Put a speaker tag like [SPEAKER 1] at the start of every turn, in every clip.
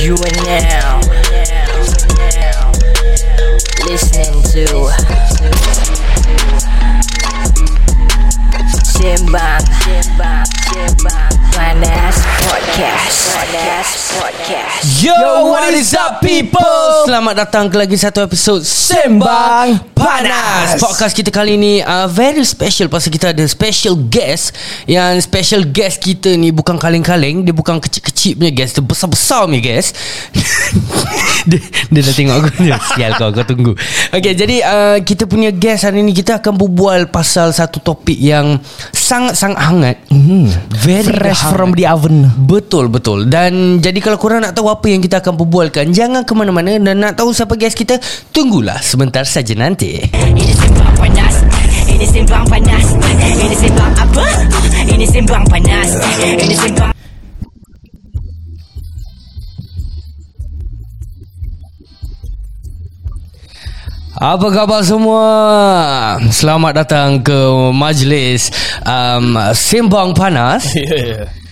[SPEAKER 1] You are now. Listening to Simbang Panas Podcast. Panas Podcast.
[SPEAKER 2] Yo, what is up people? Selamat datang ke lagi satu episod Sembang Panas. Podcast kita kali ni uh, very special Pasal kita ada special guest. Yang special guest kita ni bukan kaleng-kaleng Dia bukan kecil-kecil punya guest Dia besar-besar punya guest. Dia, dia dah tengok aku dia, Sial kau, kau tunggu. Okay, jadi uh, kita punya guest hari ni Kita akan berbual pasal satu topik yang Sangat-sangat hangat. Mm. Very
[SPEAKER 3] Fresh
[SPEAKER 2] hangat.
[SPEAKER 3] from the oven.
[SPEAKER 2] Betul betul Dan jadi kalau korang nak tahu apa yang kita akan berbualkan Jangan ke mana-mana. Dan nak tahu siapa guest kita Tunggulah sebentar saja nanti.
[SPEAKER 1] Ini Simbang Panas. Ini Simbang Panas. Ini Simbang apa? Ini Simbang Panas. Ini Simbang
[SPEAKER 2] Apa khabar semua? Selamat datang ke majlis um, Sembang Panas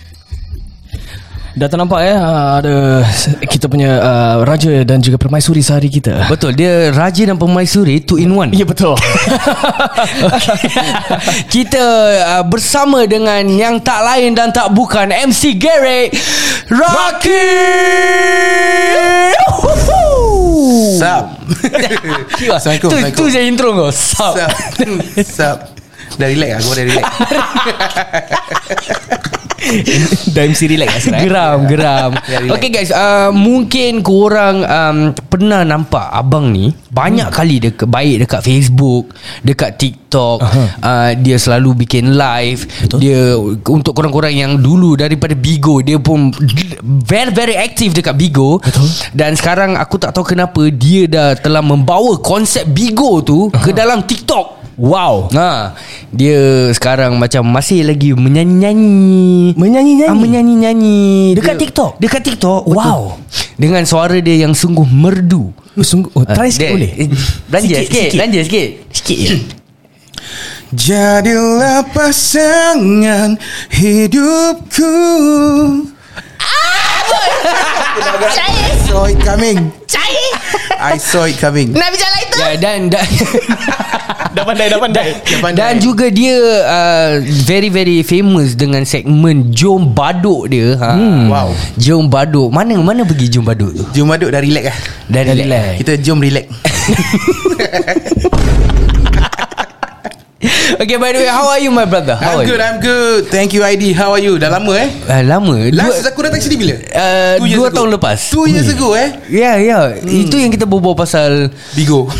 [SPEAKER 3] Dah ternampak ya Ada Kita punya uh, Raja dan juga permaisuri sehari kita.
[SPEAKER 2] Betul, dia Raja dan Pemaisuri Two in one.
[SPEAKER 3] Ya betul.
[SPEAKER 2] Kita uh, bersama dengan Yang tak lain dan tak bukan MC Garrett Rocky
[SPEAKER 4] Sup. Assalamualaikum
[SPEAKER 2] Tu, je intro kau. Sup.
[SPEAKER 4] Sup. Sup Dah relax lah Gua dah relax.
[SPEAKER 3] Dah MC relax lah sekarang.
[SPEAKER 2] Geram Geram.
[SPEAKER 4] Ya.
[SPEAKER 2] Okay guys uh, Mungkin korang um, Pernah nampak Abang ni? Banyak kali dekat, Baik dekat Facebook Dekat TikTok uh, Dia selalu bikin live.
[SPEAKER 3] Betul.
[SPEAKER 2] Dia Untuk korang-korang yang dulu Daripada Bigo Dia pun Very very active dekat Bigo.
[SPEAKER 3] Betul.
[SPEAKER 2] Dan sekarang Aku tak tahu kenapa Dia dah telah membawa Konsep Bigo tu Ke dalam TikTok
[SPEAKER 3] Wow
[SPEAKER 2] Ha, dia sekarang macam masih lagi menyanyi-nyanyi.
[SPEAKER 3] Menyanyi-nyanyi?
[SPEAKER 2] Ah, menyanyi-nyanyi.
[SPEAKER 3] Dekat
[SPEAKER 2] Dia-
[SPEAKER 3] TikTok?
[SPEAKER 2] Dekat TikTok. betul.
[SPEAKER 3] Wow.
[SPEAKER 2] Dengan suara dia yang sungguh merdu.
[SPEAKER 3] oh, Sungguh oh, Try
[SPEAKER 2] Ah,
[SPEAKER 3] sikit
[SPEAKER 2] dia-
[SPEAKER 3] boleh
[SPEAKER 2] eh, Belanja sikit,
[SPEAKER 3] Sikit,
[SPEAKER 2] sikit.
[SPEAKER 3] sikit.
[SPEAKER 2] Belanja sikit.
[SPEAKER 3] Sikit je
[SPEAKER 4] Jadilah pasangan hidupku I saw it coming I saw it coming
[SPEAKER 1] Nak bicara itu
[SPEAKER 2] Ya, dan dan,
[SPEAKER 3] Dah pandai Dah pandai
[SPEAKER 4] Dah pandai.
[SPEAKER 2] dan juga dia uh, very very famous dengan segmen Jom Baduk dia. Ha.
[SPEAKER 4] Wow.
[SPEAKER 2] Jom Baduk. Mana mana pergi Jom Baduk tu?
[SPEAKER 4] Jom aduk dah relax lah
[SPEAKER 2] Dah relax.
[SPEAKER 4] Kita jom relax
[SPEAKER 2] Okay, by the way, how are you my brother? How
[SPEAKER 4] I'm good
[SPEAKER 2] you?
[SPEAKER 4] I'm good Thank you ID How are you Dah lama eh
[SPEAKER 2] Uh, lama.
[SPEAKER 4] Last aku datang sini bila
[SPEAKER 2] Uh,
[SPEAKER 4] Two years
[SPEAKER 2] dua
[SPEAKER 4] ago.
[SPEAKER 2] tahun lepas.
[SPEAKER 4] Two years ago eh
[SPEAKER 2] Ya, ya. Itu yang kita berbual pasal
[SPEAKER 4] Bigo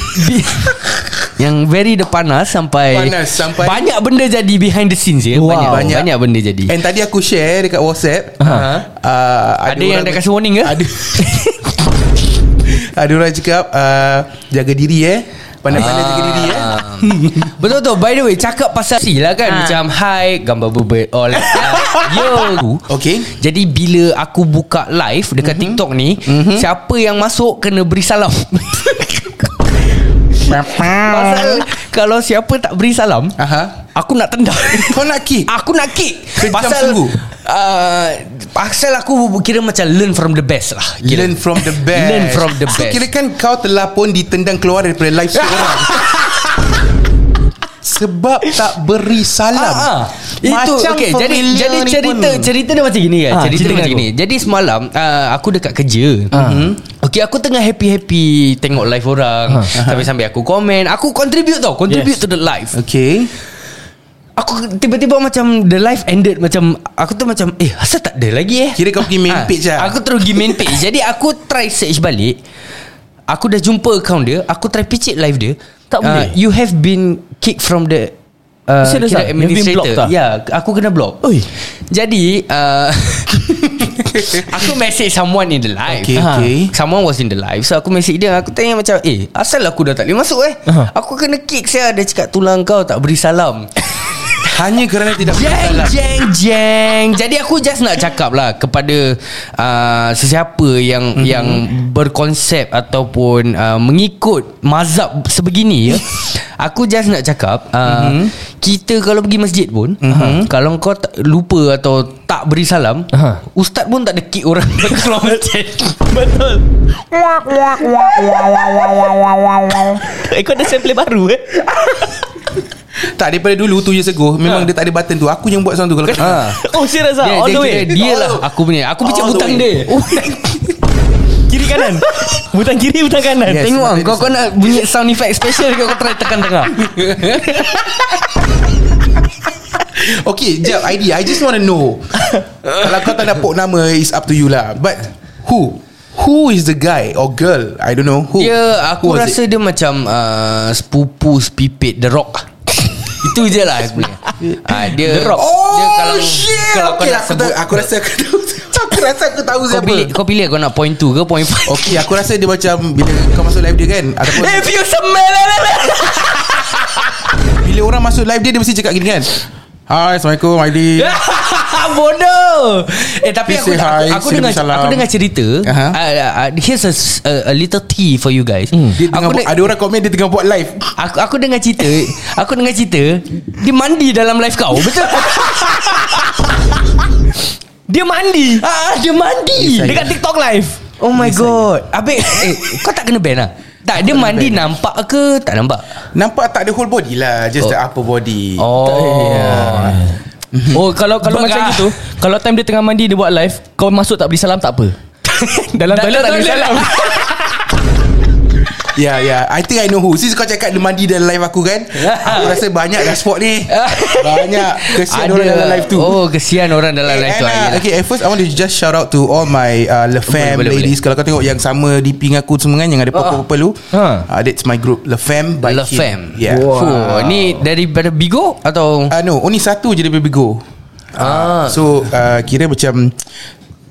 [SPEAKER 2] yang very the panas sampai
[SPEAKER 4] Panas sampai-
[SPEAKER 2] banyak benda jadi behind the scenes ya.
[SPEAKER 3] Wow.
[SPEAKER 2] Banyak, banyak
[SPEAKER 4] Banyak.
[SPEAKER 2] benda jadi.
[SPEAKER 4] And tadi aku share dekat WhatsApp
[SPEAKER 2] Ha.
[SPEAKER 4] uh,
[SPEAKER 2] Ada yang dah kasi warning ke?
[SPEAKER 4] Ada Ada orang cakap uh, Jaga diri eh Pandai-pandai jaga diri eh?
[SPEAKER 2] Ah. Betul. Tu By the way Cakap pasal Si lah kan.
[SPEAKER 1] Ha.
[SPEAKER 2] Macam hi Gambar bebet All Yo.
[SPEAKER 4] Okay.
[SPEAKER 2] Jadi bila aku buka live Dekat
[SPEAKER 4] Mhm.
[SPEAKER 2] TikTok ni Siapa yang masuk Kena beri salam. Pasal Kalau siapa tak beri salam
[SPEAKER 4] Aha.
[SPEAKER 2] Aku nak tendang
[SPEAKER 4] Kau nak kick
[SPEAKER 2] Aku nak kick
[SPEAKER 4] Kejam
[SPEAKER 2] Pasal
[SPEAKER 4] sungguh.
[SPEAKER 2] uh, Pasal aku kira macam Learn from the best lah kira.
[SPEAKER 4] Learn from the best
[SPEAKER 2] Learn from the
[SPEAKER 4] So
[SPEAKER 2] best
[SPEAKER 4] kira kan kau telah pun ditendang keluar daripada live seorang Sebab tak beri salam
[SPEAKER 2] Ah, ah. Itu okay, jadi jadi cerita
[SPEAKER 4] pun.
[SPEAKER 2] cerita dia macam gini kan.
[SPEAKER 3] Ah,
[SPEAKER 2] cerita
[SPEAKER 3] cerita
[SPEAKER 2] macam gini. Jadi semalam uh, aku dekat kerja.
[SPEAKER 3] Ah.
[SPEAKER 2] Mhm. Okay aku tengah happy-happy tengok live orang. Sampai-sampai aku komen, aku contribute tau, contribute
[SPEAKER 3] Yes.
[SPEAKER 2] to the live.
[SPEAKER 4] Okay
[SPEAKER 2] Aku tiba-tiba macam the live ended macam aku tu macam eh asal tak ada lagi eh.
[SPEAKER 4] Kira kau pergi main
[SPEAKER 2] Ah,
[SPEAKER 4] page lah.
[SPEAKER 2] Aku terus pergi main page. Jadi aku try search balik. Aku dah jumpa account dia, aku try picit live dia.
[SPEAKER 3] Tak boleh.
[SPEAKER 2] you have been kicked from the uh, kira
[SPEAKER 3] ah? Blocked
[SPEAKER 2] administrator.
[SPEAKER 3] ah?
[SPEAKER 2] Ya, aku kena block.
[SPEAKER 3] Oi.
[SPEAKER 2] Jadi uh, Aku message someone in the live
[SPEAKER 4] Okay,
[SPEAKER 2] Ha.
[SPEAKER 4] okay.
[SPEAKER 2] Someone was in the live So aku message dia Aku tanya macam Eh asal aku dah tak boleh masuk eh
[SPEAKER 3] Aha.
[SPEAKER 2] Aku kena kick saya Dia cakap tulang kau tak beri salam
[SPEAKER 4] Hanya kerana tidak
[SPEAKER 2] Jeng jeng jeng. Jadi aku just nak cakap lah kepada uh, sesiapa yang
[SPEAKER 4] Mhm.
[SPEAKER 2] mm-hmm. yang berkonsep ataupun uh, mengikut mazhab sebegini ya. Aku just nak cakap uh, mm-hmm. kita kalau pergi masjid pun
[SPEAKER 4] Mhm.
[SPEAKER 2] mm-hmm. kalau kau tak, lupa atau tak beri salam,
[SPEAKER 3] Aha.
[SPEAKER 2] ustaz pun tak ada kick orang keluar masjid.
[SPEAKER 3] Betul Eh kau ada sample baru eh
[SPEAKER 4] Tak daripada dulu tu years ago Memang dia tak ada button tu. Aku yang buat sound tu Kalau
[SPEAKER 2] Ha.
[SPEAKER 3] Oh serius lah All
[SPEAKER 2] dia,
[SPEAKER 3] the way?
[SPEAKER 2] dia, dia lah aku punya. Aku pecah
[SPEAKER 4] the
[SPEAKER 2] butang dia.
[SPEAKER 3] Kiri kanan? Butang kiri butang kanan?
[SPEAKER 4] Yes.
[SPEAKER 2] Tengok kau kau nak bunyi sound effect special kau try tekan tengah.
[SPEAKER 4] Okay jap idea I just want to know. Kalau kau tak nak pok nama Is up to you lah. But Who? Who is the guy Or girl? I don't know Who.
[SPEAKER 2] Dia aku
[SPEAKER 4] Who
[SPEAKER 2] rasa
[SPEAKER 4] it?
[SPEAKER 2] dia macam uh, sepupu sepipit The Rock. Itu je lah sebenarnya. Ah dia
[SPEAKER 3] Rock.
[SPEAKER 4] Oh
[SPEAKER 2] dia kalau
[SPEAKER 4] shit
[SPEAKER 2] kalau
[SPEAKER 4] Okay
[SPEAKER 2] nak
[SPEAKER 4] aku,
[SPEAKER 2] sebut
[SPEAKER 4] aku rasa aku tahu Aku rasa aku tahu
[SPEAKER 2] kau
[SPEAKER 4] siapa
[SPEAKER 2] pilih kau pilih kau nak point 2 ke point 5.
[SPEAKER 4] Okay aku rasa dia macam Bila kau masuk live dia kan Ataupun
[SPEAKER 2] If you smell
[SPEAKER 4] Bila orang masuk live dia Dia mesti cakap gini kan Hai Assalamualaikum Aidil
[SPEAKER 2] Bodoh. Eh tapi aku, aku,
[SPEAKER 4] hi,
[SPEAKER 2] aku
[SPEAKER 4] say
[SPEAKER 2] dengar
[SPEAKER 4] salam.
[SPEAKER 2] Aku dengar cerita.
[SPEAKER 4] Aha.
[SPEAKER 2] uh, uh, Here's a, a, a little tea for you guys.
[SPEAKER 4] Dia tengah
[SPEAKER 2] aku,
[SPEAKER 4] buat, Ada orang komen Dia tengah buat live.
[SPEAKER 2] Aku, aku dengar cerita. Aku dengar cerita. Dia mandi dalam live kau Betul?
[SPEAKER 3] Dia mandi.
[SPEAKER 2] Ah, Dia mandi
[SPEAKER 4] Yes,
[SPEAKER 3] Dekat TikTok live.
[SPEAKER 2] Oh my god. Habis eh, Kau tak kena ban lah Tak dia mandi nampak ke? Tak nampak.
[SPEAKER 4] Nampak tak ada whole body lah Just
[SPEAKER 2] Oh.
[SPEAKER 4] the upper body.
[SPEAKER 2] Oh
[SPEAKER 3] Oh kalau kalau macam gitu Kalau time dia tengah mandi Dia buat live Kau masuk tak beri salam tak apa? Dalam toilet tak beri salam
[SPEAKER 4] Ya yeah, ya. Yeah. I think I know who. Since kau cakap Dia mandi dalam live aku kan Aku rasa banyak dah spot ni. Banyak. Kesian orang dalam live tu.
[SPEAKER 2] Oh kesian orang dalam live tu
[SPEAKER 4] uh. Okay at first I want to just shout out to All my uh, Le Fam
[SPEAKER 2] Boleh, boleh,
[SPEAKER 4] ladies. Kalau kau tengok yang sama DP dengan aku semua kan Yang ada purple-purple tu
[SPEAKER 3] Ha.
[SPEAKER 4] uh, That's my group Le Fam by
[SPEAKER 2] Le
[SPEAKER 4] Kim.
[SPEAKER 2] Fam.
[SPEAKER 4] Yeah.
[SPEAKER 2] Oh, Ni daripada Bigo Atau?
[SPEAKER 4] uh, No only satu je daripada Bigo.
[SPEAKER 2] Ah.
[SPEAKER 4] So uh, kira macam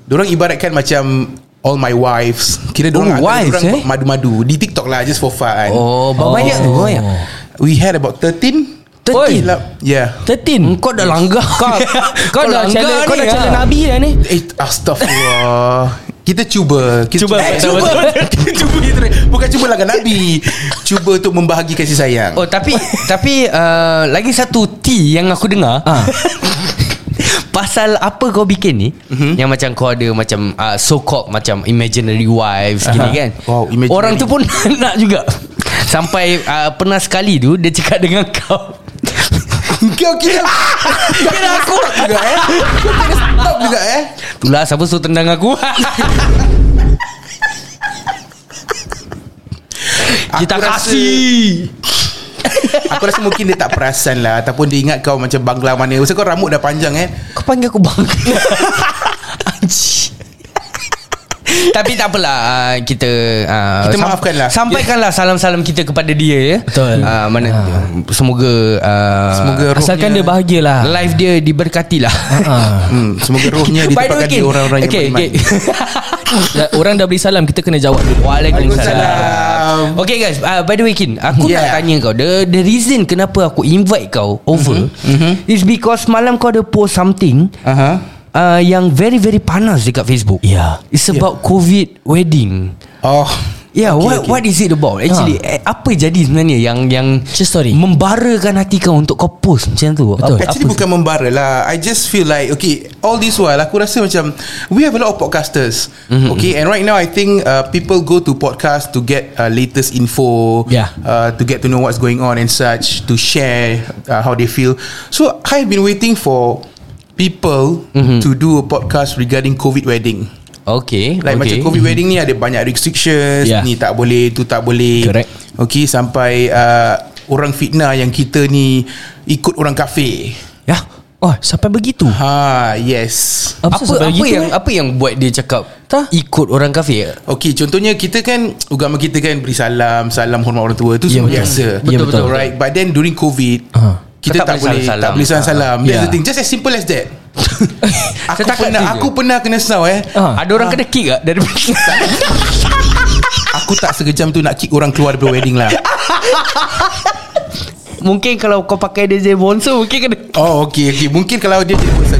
[SPEAKER 4] Diorang ibaratkan macam All my wives. Kira diorang
[SPEAKER 2] Oh, wives, eh?
[SPEAKER 4] Madu-madu. Di TikTok lah Just for fun.
[SPEAKER 2] Oh, berapa banyak. tu banyak.
[SPEAKER 4] We had about 13
[SPEAKER 2] Oi.
[SPEAKER 4] lah. Yeah.
[SPEAKER 3] 13
[SPEAKER 2] Kau dah langgar.
[SPEAKER 3] Kau, kau, dah
[SPEAKER 2] langgar
[SPEAKER 3] challenge Kau
[SPEAKER 2] ni,
[SPEAKER 3] dah
[SPEAKER 2] ah.
[SPEAKER 3] challenge Nabi dah ni.
[SPEAKER 4] Eh Astaghfirullah. Kita cuba. Kita
[SPEAKER 3] Cuba,
[SPEAKER 4] eh, cuba. Kita cuba kita, Bukan cuba lah Nabi. Cuba untuk membahagi kasih sayang.
[SPEAKER 2] Oh tapi Tapi uh, Lagi satu T Yang aku dengar.
[SPEAKER 3] Ah.
[SPEAKER 2] Pasal apa kau bikin ni?
[SPEAKER 4] Mhm.
[SPEAKER 2] Yang macam kau ada Macam uh, So called Macam imaginary wives Gini
[SPEAKER 4] Aha.
[SPEAKER 2] kan?
[SPEAKER 4] Wow, imaginary.
[SPEAKER 2] Orang tu pun nak juga. Sampai uh, Pernah sekali tu Dia cakap dengan kau.
[SPEAKER 4] Kau kira Kau kira aku juga eh? Kau kira stop juga eh?
[SPEAKER 2] Itulah siapa suruh tendang aku? Kita
[SPEAKER 4] Aku rasa-
[SPEAKER 2] kasih
[SPEAKER 4] Aku rasa mungkin dia tak perasan lah Ataupun dia ingat kau macam bangla mana Pasal kau rambut dah panjang eh.
[SPEAKER 2] Kau panggil aku bang Anjir tapi tak apalah uh, kita uh,
[SPEAKER 4] Kita maafkanlah.
[SPEAKER 2] Sampaikanlah salam-salam kita kepada dia ya.
[SPEAKER 3] Betul.
[SPEAKER 2] Uh, mana semoga uh,
[SPEAKER 4] Semoga rohnya
[SPEAKER 3] Asalkan dia bahagia lah
[SPEAKER 2] live dia diberkati lah.
[SPEAKER 3] Ah.
[SPEAKER 4] hmm, Semoga rohnya
[SPEAKER 2] By the way,
[SPEAKER 4] ditempatkan di orang-orang yang
[SPEAKER 2] okay,
[SPEAKER 4] beriman
[SPEAKER 2] okay.
[SPEAKER 3] Orang dah beri salam Kita kena jawab dulu
[SPEAKER 2] Waalaikumsalam. Okay guys, uh, by the way Kin, aku
[SPEAKER 4] Yeah.
[SPEAKER 2] nak tanya kau, the the reason kenapa aku invite kau over
[SPEAKER 4] Mhm,
[SPEAKER 2] is because malam kau ada post something
[SPEAKER 4] Aha.
[SPEAKER 2] Uh, yang very very panas dekat Facebook.
[SPEAKER 3] Yeah.
[SPEAKER 2] It's about COVID wedding.
[SPEAKER 4] Oh
[SPEAKER 2] Yeah,
[SPEAKER 4] Okay,
[SPEAKER 2] what
[SPEAKER 4] okay.
[SPEAKER 2] what is it about? Actually, eh, apa jadi sebenarnya yang yang
[SPEAKER 3] True story.
[SPEAKER 2] membarakan hati kau untuk kau post macam tu?
[SPEAKER 3] Betul.
[SPEAKER 2] Apa,
[SPEAKER 4] Actually
[SPEAKER 2] apa
[SPEAKER 4] bukan membara lah I just feel like Okay All this while Aku rasa macam We have a lot of podcasters mm-hmm. Okay and right now I think uh, People go to podcast To get uh, latest info
[SPEAKER 3] Yeah.
[SPEAKER 4] uh, To get to know what's going on And such To share uh, How they feel So I've been waiting for People mm-hmm. To do a podcast Regarding COVID wedding
[SPEAKER 2] Okay,
[SPEAKER 4] Like
[SPEAKER 2] okay.
[SPEAKER 4] macam COVID wedding ni Ada banyak restrictions
[SPEAKER 3] Yeah.
[SPEAKER 4] Ni tak boleh Tu tak boleh
[SPEAKER 3] Correct.
[SPEAKER 4] Okay sampai uh, Orang fitnah yang kita ni Ikut orang kafir
[SPEAKER 3] Ya Oh sampai begitu
[SPEAKER 4] Ha yes
[SPEAKER 2] apa apa
[SPEAKER 3] begitu,
[SPEAKER 2] yang
[SPEAKER 3] eh?
[SPEAKER 2] apa yang buat dia cakap
[SPEAKER 3] Tak.
[SPEAKER 2] ikut orang kafir?
[SPEAKER 4] Okey contohnya kita kan Agama kita kan Beri salam Salam hormat orang tua Itu
[SPEAKER 3] Ya,
[SPEAKER 4] semua
[SPEAKER 3] betul.
[SPEAKER 4] biasa
[SPEAKER 3] Ya, betul, betul.
[SPEAKER 4] Right But then during COVID
[SPEAKER 3] Ah.
[SPEAKER 4] Kita tak
[SPEAKER 2] boleh.
[SPEAKER 4] Tak boleh salam-salam That's
[SPEAKER 3] Ya.
[SPEAKER 4] the thing Just as simple as that Aku
[SPEAKER 2] Setakat
[SPEAKER 4] pernah
[SPEAKER 2] tu je.
[SPEAKER 4] Aku pernah kena senau eh
[SPEAKER 3] Ah.
[SPEAKER 2] Ada orang kena kick tak dari
[SPEAKER 4] Aku tak sekejam tu Nak kick orang keluar Daripada wedding lah
[SPEAKER 2] Mungkin kalau kau pakai DJ Bonso mungkin kena
[SPEAKER 4] Oh okay, okay. Mungkin kalau dia jadi host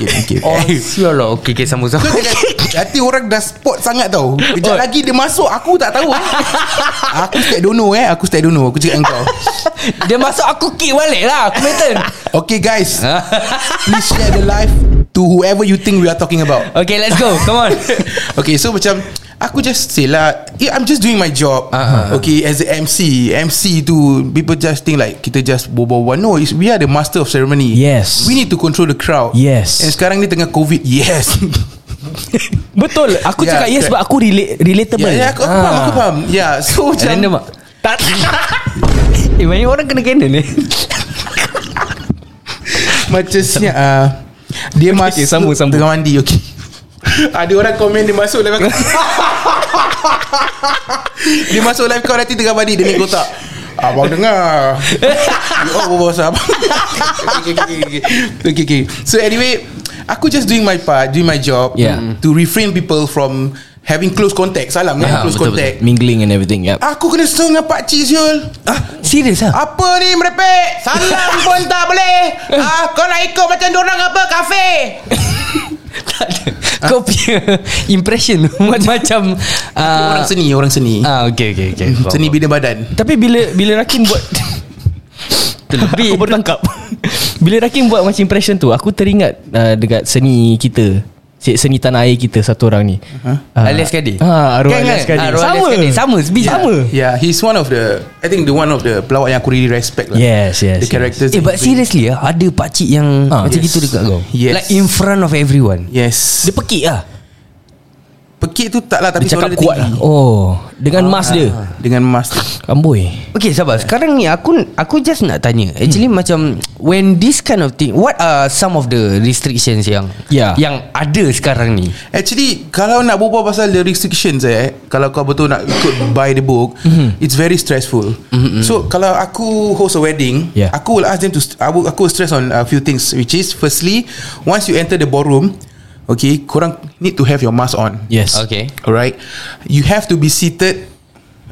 [SPEAKER 4] Mungkin, mungkin.
[SPEAKER 2] Oh sial lah Okay okay sama sama
[SPEAKER 4] Kau jangan Nanti orang dah spot sangat tau. Kejap
[SPEAKER 2] Oh.
[SPEAKER 4] lagi dia masuk Aku tak tahu. Aku stay don't know eh. Aku stay don't know. Aku cakap dengan kau.
[SPEAKER 2] Dia masuk aku kick balik lah. Aku maintain
[SPEAKER 4] Okay guys. Please share the live To whoever you think we are talking about.
[SPEAKER 2] Okay let's go. Come on.
[SPEAKER 4] Okay so macam Aku just say lah yeah, I'm just doing my job.
[SPEAKER 2] Ah.
[SPEAKER 4] Okay as a MC MC tu People just think like Kita just berbual No it's, we are the master of ceremony.
[SPEAKER 3] Yes.
[SPEAKER 4] We need to control the crowd.
[SPEAKER 3] Yes.
[SPEAKER 4] And sekarang ni tengah COVID Yes.
[SPEAKER 3] Betul. Aku
[SPEAKER 4] Ya,
[SPEAKER 3] cakap yes. Sebab aku relate, relatable.
[SPEAKER 4] Ya, ya aku, aku faham Aku faham. Ya so macam
[SPEAKER 2] Random tak? Tak. Eh banyak orang kena kena ni.
[SPEAKER 4] Macam siap uh, Dia masuk
[SPEAKER 3] okay, sambung, sambung.
[SPEAKER 4] Tengah mandi Okay. Ada orang komen Dia masuk live aku. Dia masuk live kau Nanti tengah mandi Dia naik kotak. Abang dengar. Oh bos abang okay, okay, okay, okay. okay, okay. So anyway Aku just doing my part Doing my job
[SPEAKER 3] Yeah.
[SPEAKER 4] To refrain people from Having close contact. Salam kan
[SPEAKER 2] Ah,
[SPEAKER 4] Close
[SPEAKER 2] betul,
[SPEAKER 4] contact.
[SPEAKER 3] Mingling and everything yep.
[SPEAKER 4] Aku kena setengah dengan pakcik Syul
[SPEAKER 2] Ah serius lah
[SPEAKER 4] Apa ni merepek? Salam pun tak boleh. Ah, Kau nak ikut macam dorang apa? Kafe.
[SPEAKER 2] Tak ada. Kau punya Impression Macam uh,
[SPEAKER 4] Orang seni Orang seni.
[SPEAKER 2] Ah okay okay okay.
[SPEAKER 4] Seni bina badan.
[SPEAKER 3] Tapi bila Bila Rakim buat
[SPEAKER 2] Terlebih
[SPEAKER 3] Aku baru tangkap. Bila Rakim buat macam impression tu Aku teringat uh, Dekat seni kita. Se- Seni tanah air kita Satu orang ni. Uh,
[SPEAKER 2] Alias Kadi.
[SPEAKER 3] Ah, Arwah
[SPEAKER 2] Kan,
[SPEAKER 3] Alias
[SPEAKER 2] kan?
[SPEAKER 3] Kadi.
[SPEAKER 2] Arwah
[SPEAKER 3] Sama
[SPEAKER 2] Alias Kadi. Sama Sebi
[SPEAKER 3] Sama.
[SPEAKER 4] Yeah he's one of the I think the one of the Pelawak yang aku really respect lah.
[SPEAKER 3] Yes yes
[SPEAKER 4] The
[SPEAKER 3] yes.
[SPEAKER 4] characters
[SPEAKER 2] Eh but seriously ah Ada pakcik yang
[SPEAKER 3] Ah,
[SPEAKER 2] Macam
[SPEAKER 4] yes.
[SPEAKER 2] gitu dekat kau?
[SPEAKER 4] Yes.
[SPEAKER 2] Like in front of everyone?
[SPEAKER 4] Yes.
[SPEAKER 3] Dia pekik lah
[SPEAKER 4] Pekik tu tak lah Tapi
[SPEAKER 3] Dia cakap
[SPEAKER 4] suara
[SPEAKER 3] kuat lah. Oh Dengan mas dia
[SPEAKER 4] Dengan mas
[SPEAKER 3] Amboi
[SPEAKER 2] Okay sabar Sekarang ni aku Aku just nak tanya Actually hmm. macam When this kind of thing What are some of the restrictions yang
[SPEAKER 3] Yeah.
[SPEAKER 2] Yang ada sekarang ni
[SPEAKER 4] Actually Kalau nak berbual pasal The restrictions eh Kalau kau betul nak ikut Buy the book mm-hmm. It's very stressful mm-hmm. So kalau aku Host a wedding
[SPEAKER 3] Yeah.
[SPEAKER 4] Aku will ask them to st- Aku, aku will stress on a few things Which is Firstly Once you enter the ballroom Okay Korang need to have your mask on.
[SPEAKER 3] Yes.
[SPEAKER 2] Okay.
[SPEAKER 4] Alright. You have to be seated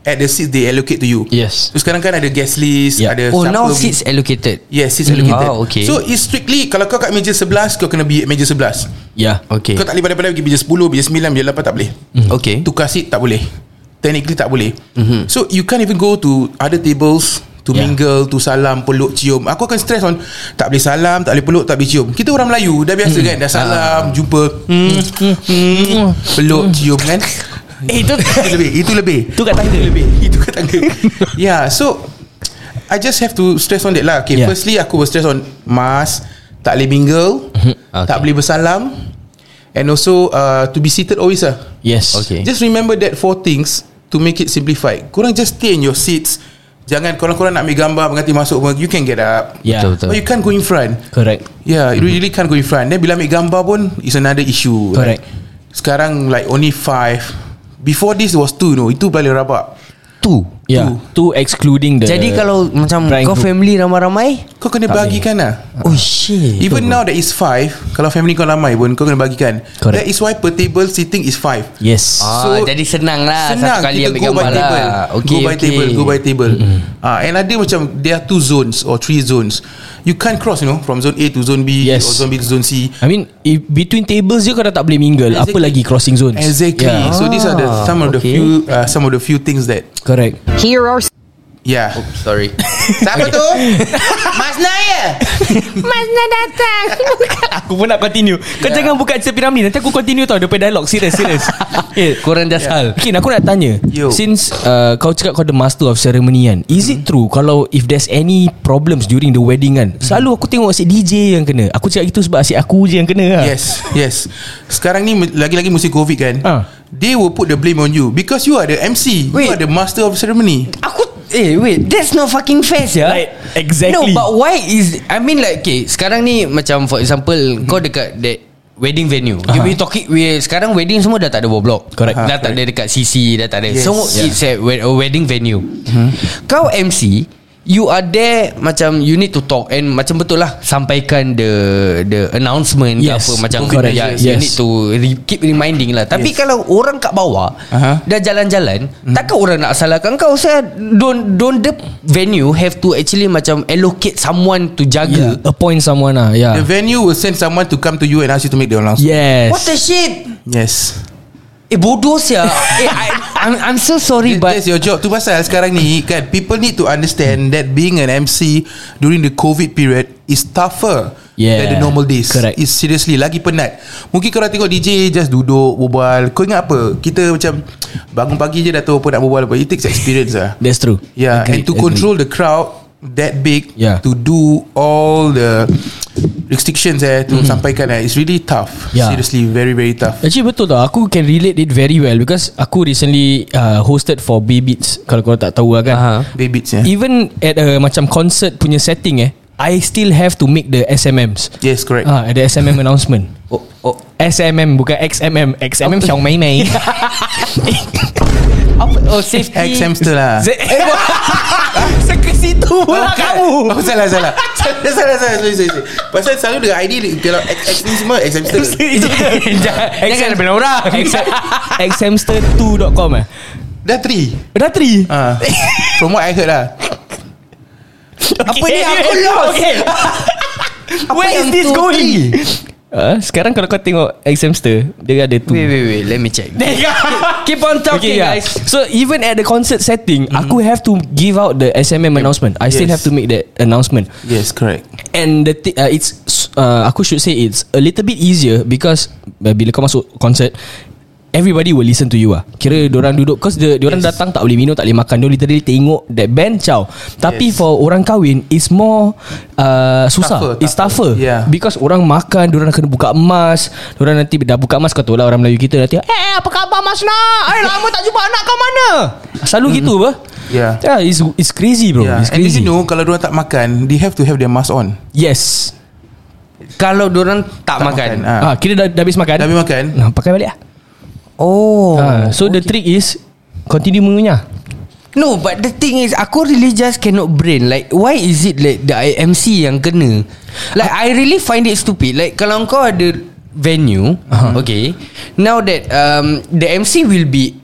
[SPEAKER 4] At the seats they allocate to you.
[SPEAKER 3] Yes.
[SPEAKER 4] So sekarang kan ada guest list
[SPEAKER 3] Yeah.
[SPEAKER 4] Ada
[SPEAKER 2] Oh
[SPEAKER 4] siapa
[SPEAKER 2] now
[SPEAKER 4] pergi-
[SPEAKER 2] seats allocated.
[SPEAKER 4] Yes seats allocated.
[SPEAKER 2] Ah, okay.
[SPEAKER 4] So it's strictly Kalau kau kat meja 11 Kau kena be at meja 11
[SPEAKER 3] Ya
[SPEAKER 2] Okay.
[SPEAKER 4] Kau tak boleh pandai-pandai Pergi meja 10 Meja 9 Meja 8 tak boleh.
[SPEAKER 2] Okay.
[SPEAKER 4] Tukar seat tak boleh. Technically tak boleh. Mm-hmm. So you can't even go to Other tables To
[SPEAKER 3] Yeah.
[SPEAKER 4] mingle To salam Peluk cium. Aku akan stress on Tak boleh salam Tak boleh peluk Tak boleh cium. Kita orang Melayu Dah biasa kan? Dah salam Jumpa. Hmm, hmm, Peluk cium kan?
[SPEAKER 3] Eh itu
[SPEAKER 4] Itu lebih Itu lebih.
[SPEAKER 3] Tu kat tangga.
[SPEAKER 4] Itu lebih Itu kat tangga. Yeah so I just have to stress on that lah. Okay
[SPEAKER 3] Yeah.
[SPEAKER 4] yeah. firstly Aku will stress on Mask Tak boleh mingle
[SPEAKER 2] Okay.
[SPEAKER 4] Tak boleh bersalam And also uh, To be seated always lah.
[SPEAKER 3] Yes.
[SPEAKER 2] Okay.
[SPEAKER 4] Just remember that four things To make it simplified. Korang just stay in your seats Jangan korang-korang nak ambil gambar Berganti masuk pun You can get up.
[SPEAKER 3] Ya.
[SPEAKER 2] Betul, betul.
[SPEAKER 4] But you can't go in front.
[SPEAKER 3] Correct.
[SPEAKER 4] Yeah You really can't go in front. Then bila ambil gambar pun Is another issue
[SPEAKER 3] Correct.
[SPEAKER 4] Like, Sekarang like only five. Before this was two no Itu paling rabak
[SPEAKER 2] Tu
[SPEAKER 3] Ya Tu excluding the
[SPEAKER 2] Jadi kalau macam Kau
[SPEAKER 3] group.
[SPEAKER 2] family ramai-ramai?
[SPEAKER 4] Kau kena
[SPEAKER 3] Tak
[SPEAKER 4] bagikan lah.
[SPEAKER 2] Oh shit.
[SPEAKER 4] Even now there is five Kalau family kau ramai pun Kau kena bagikan.
[SPEAKER 3] Correct.
[SPEAKER 4] That is why per table seating is five.
[SPEAKER 3] Yes.
[SPEAKER 2] Ah,
[SPEAKER 4] So,
[SPEAKER 2] jadi senang lah.
[SPEAKER 4] Senang.
[SPEAKER 2] Satu kali
[SPEAKER 4] kita
[SPEAKER 2] ambil
[SPEAKER 4] go
[SPEAKER 2] gambar
[SPEAKER 4] by table.
[SPEAKER 2] Lah okay,
[SPEAKER 4] Go by
[SPEAKER 2] okay.
[SPEAKER 4] table Go by table. Ah, And ada macam There are two zones Or three zones You can't cross you know From zone A to zone B
[SPEAKER 3] Yes.
[SPEAKER 4] Or zone B to zone C
[SPEAKER 3] I mean if Between tables je kau dah tak boleh mingle Apa
[SPEAKER 4] Exactly.
[SPEAKER 3] lagi crossing zones
[SPEAKER 4] Exactly
[SPEAKER 3] yeah.
[SPEAKER 4] So these are the Some of the
[SPEAKER 2] okay.
[SPEAKER 4] few uh, Some of the few things that
[SPEAKER 3] Correct
[SPEAKER 1] Here are
[SPEAKER 4] Yeah
[SPEAKER 2] Sorry.
[SPEAKER 4] Siapa tu? Mas Naya
[SPEAKER 3] Aku pun nak continue. Kau jangan buka cerita piramli. Nanti aku continue tau Daripada dialog. Serius serius. Eh
[SPEAKER 2] Korang dah sal.
[SPEAKER 3] Kin aku nak tanya.
[SPEAKER 4] Yo.
[SPEAKER 3] Since uh, kau cakap kau the master of ceremony kan Is it true Kalau if there's any problems During the wedding kan Selalu aku tengok asyik DJ yang kena. Aku cakap gitu sebab asyik aku je yang kena lah.
[SPEAKER 4] Yes Yes. Sekarang ni Lagi-lagi musim covid kan
[SPEAKER 3] Ah.
[SPEAKER 4] They will put the blame on you. Because you are the MC
[SPEAKER 2] Wait.
[SPEAKER 4] You are the master of ceremony.
[SPEAKER 2] Aku Eh wait That's not fucking fair ya
[SPEAKER 3] Like, exactly.
[SPEAKER 2] No but why is I mean like Okay Sekarang ni Macam for example Kau dekat that Wedding venue uh-huh. We talking we, Sekarang wedding semua Dah tak ada bawah blok
[SPEAKER 3] Correct.
[SPEAKER 2] Dah tak ada dekat CC Dah tak ada
[SPEAKER 4] Yes.
[SPEAKER 2] So
[SPEAKER 4] Yeah.
[SPEAKER 2] it's a, a wedding venue Kau MC You are there Macam you need to talk And macam betul lah Sampaikan the The announcement
[SPEAKER 3] Yes.
[SPEAKER 2] ke apa Macam
[SPEAKER 3] Correct.
[SPEAKER 2] yeah,
[SPEAKER 3] Yes.
[SPEAKER 2] You need to re- Keep reminding lah Tapi
[SPEAKER 4] Yes.
[SPEAKER 2] kalau orang kat bawah
[SPEAKER 4] Aha.
[SPEAKER 2] Dah jalan-jalan Takkan orang nak salahkan kau Saya Don't Don't the venue Have to actually Macam allocate someone To jaga
[SPEAKER 3] Yeah. Appoint someone lah Yeah
[SPEAKER 4] The venue will send someone to come to you and ask you to make the announcement.
[SPEAKER 3] Yes
[SPEAKER 2] What the shit
[SPEAKER 4] Yes.
[SPEAKER 2] Eh bodoh sia Eh I, I'm, I'm so sorry
[SPEAKER 4] But
[SPEAKER 2] But
[SPEAKER 4] That's your job Tu pasal sekarang ni kan People need to understand That being an MC During the COVID period Is tougher
[SPEAKER 3] Yeah.
[SPEAKER 4] Than the normal days
[SPEAKER 3] Correct.
[SPEAKER 4] Is seriously Lagi penat Mungkin korang tengok DJ Just duduk Berbual Kau ingat apa Kita macam Bangun pagi je dah tahu apa nak berbual apa It takes experience lah
[SPEAKER 3] That's true
[SPEAKER 4] Yeah
[SPEAKER 3] Agreed,
[SPEAKER 4] And to
[SPEAKER 3] agreed.
[SPEAKER 4] control the crowd That big
[SPEAKER 3] Yeah.
[SPEAKER 4] To do all the Restrictions eh To sampaikan eh. It's really tough.
[SPEAKER 3] Yeah.
[SPEAKER 4] Seriously Very very tough.
[SPEAKER 3] Actually betul tau. Aku can relate it very well Because aku recently uh, Hosted for B-Beats Kalau kau tak tahu lah kan.
[SPEAKER 2] Aha.
[SPEAKER 4] Babies yeah.
[SPEAKER 3] Even at a macam concert punya setting eh I still have to make the SMMs
[SPEAKER 4] Yes correct.
[SPEAKER 3] Ah, ada SMM announcement.
[SPEAKER 2] Oh, oh,
[SPEAKER 3] SMM bukan XMM XMM Xiao Mei Mei
[SPEAKER 2] apa? Oh safety.
[SPEAKER 4] Ex hamster lah
[SPEAKER 3] ke situ pula
[SPEAKER 4] Bukan.
[SPEAKER 3] kamu.
[SPEAKER 4] Oh salah salah. Salah salah salah sorry, sorry, sorry. Pasal selalu dengan ID Kalau X, X ni semua X hamster.
[SPEAKER 2] Jangan bela orang.
[SPEAKER 3] Xhamster2.com eh?
[SPEAKER 4] Dah 3
[SPEAKER 3] Dah 3
[SPEAKER 4] uh, From what I heard lah.
[SPEAKER 2] Apa ni? Aku lost.
[SPEAKER 3] Okay. Where is this going Uh, sekarang kalau kau tengok Xhamster Dia ada tu
[SPEAKER 2] Wait wait wait Let me check. Keep on talking
[SPEAKER 3] yeah.
[SPEAKER 2] guys.
[SPEAKER 3] So even at the concert setting Aku have to give out the SMM announcement. I still
[SPEAKER 4] Yes.
[SPEAKER 3] have to make that announcement.
[SPEAKER 4] Yes correct.
[SPEAKER 3] And the uh, it's uh, aku should say it's a little bit easier because uh, bila kau masuk concert everybody will listen to you ah. Kira diorang duduk cause the diorang
[SPEAKER 4] Yes.
[SPEAKER 3] datang tak boleh minum, tak boleh makan, dia literally tengok that band ciao. Tapi
[SPEAKER 4] Yes.
[SPEAKER 3] for orang kahwin it's more uh, susah.
[SPEAKER 4] Tougher,
[SPEAKER 3] it's
[SPEAKER 4] tougher.
[SPEAKER 3] tougher.
[SPEAKER 4] Yeah.
[SPEAKER 3] Because orang makan, diorang kena buka emas, diorang nanti dah buka emas kau tahu lah orang Melayu kita nanti eh apa khabar Mas Nak? Eh lama tak jumpa anak kau mana? Selalu gitu apa?
[SPEAKER 4] Yeah.
[SPEAKER 3] Yeah, it's it's crazy bro.
[SPEAKER 4] yeah.
[SPEAKER 3] It's
[SPEAKER 4] And did
[SPEAKER 3] crazy.
[SPEAKER 4] you know Kalau diorang tak makan They have to have their mask on
[SPEAKER 3] Yes.
[SPEAKER 2] Kalau orang tak,
[SPEAKER 4] Tak
[SPEAKER 2] makan,
[SPEAKER 4] makan, ah.
[SPEAKER 3] Ah, kira dah, dah habis makan.
[SPEAKER 4] Dah habis makan
[SPEAKER 3] Nah, pakai balik lah.
[SPEAKER 2] Oh
[SPEAKER 3] Ah, so the trick is continue mengunyah.
[SPEAKER 2] No but the thing is Aku really just cannot brain. Like why is it like The IMC yang kena? Like I really find it stupid. Like kalau kau ada Venue uh-huh. Okay Now that um, The MC will be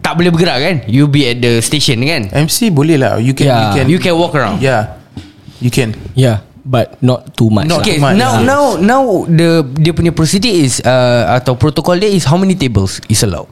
[SPEAKER 2] Tak boleh bergerak kan? You be at the station kan?
[SPEAKER 4] MC boleh lah. You can
[SPEAKER 3] Yeah.
[SPEAKER 4] You can
[SPEAKER 2] You can walk around.
[SPEAKER 4] Yeah. You can.
[SPEAKER 3] Yeah, but not too much.
[SPEAKER 4] Not
[SPEAKER 3] lah.
[SPEAKER 2] Okay
[SPEAKER 4] too much,
[SPEAKER 2] now
[SPEAKER 4] yes.
[SPEAKER 2] now now the dia punya procedure is uh, atau protocol dia is how many tables is allowed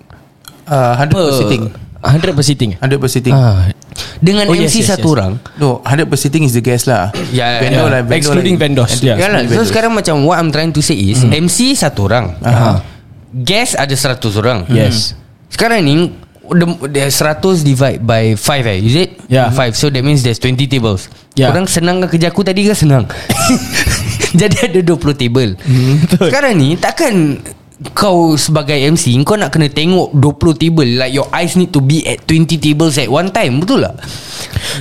[SPEAKER 4] uh, 100 per sitting
[SPEAKER 3] 100 per sitting.
[SPEAKER 4] 100 per sitting
[SPEAKER 3] Ah,
[SPEAKER 2] dengan
[SPEAKER 3] Oh,
[SPEAKER 2] MC
[SPEAKER 3] yes, yes,
[SPEAKER 2] satu
[SPEAKER 3] yes.
[SPEAKER 2] orang.
[SPEAKER 4] No 100 per sitting is the guest lah
[SPEAKER 2] Yeah,
[SPEAKER 4] Vendor
[SPEAKER 3] yeah.
[SPEAKER 4] lah vendor
[SPEAKER 3] Excluding
[SPEAKER 4] lah.
[SPEAKER 3] vendors, yeah.
[SPEAKER 2] Ya lah. So
[SPEAKER 4] vendors.
[SPEAKER 2] sekarang macam what I'm trying to say is MC satu orang.
[SPEAKER 4] Aha.
[SPEAKER 2] Guest ada 100 orang.
[SPEAKER 3] Yes.
[SPEAKER 2] Sekarang ni the, the 100 divide by 5 eh Is it?
[SPEAKER 3] Yeah.
[SPEAKER 2] 5 So that means there's 20 tables
[SPEAKER 3] Yeah.
[SPEAKER 2] Orang senang ke kerja aku tadi ke senang? Jadi ada 20 table. Sekarang ni takkan kau sebagai MC Kau nak kena tengok 20 table? Like your eyes need to be at 20 tables at one time. Betul tak?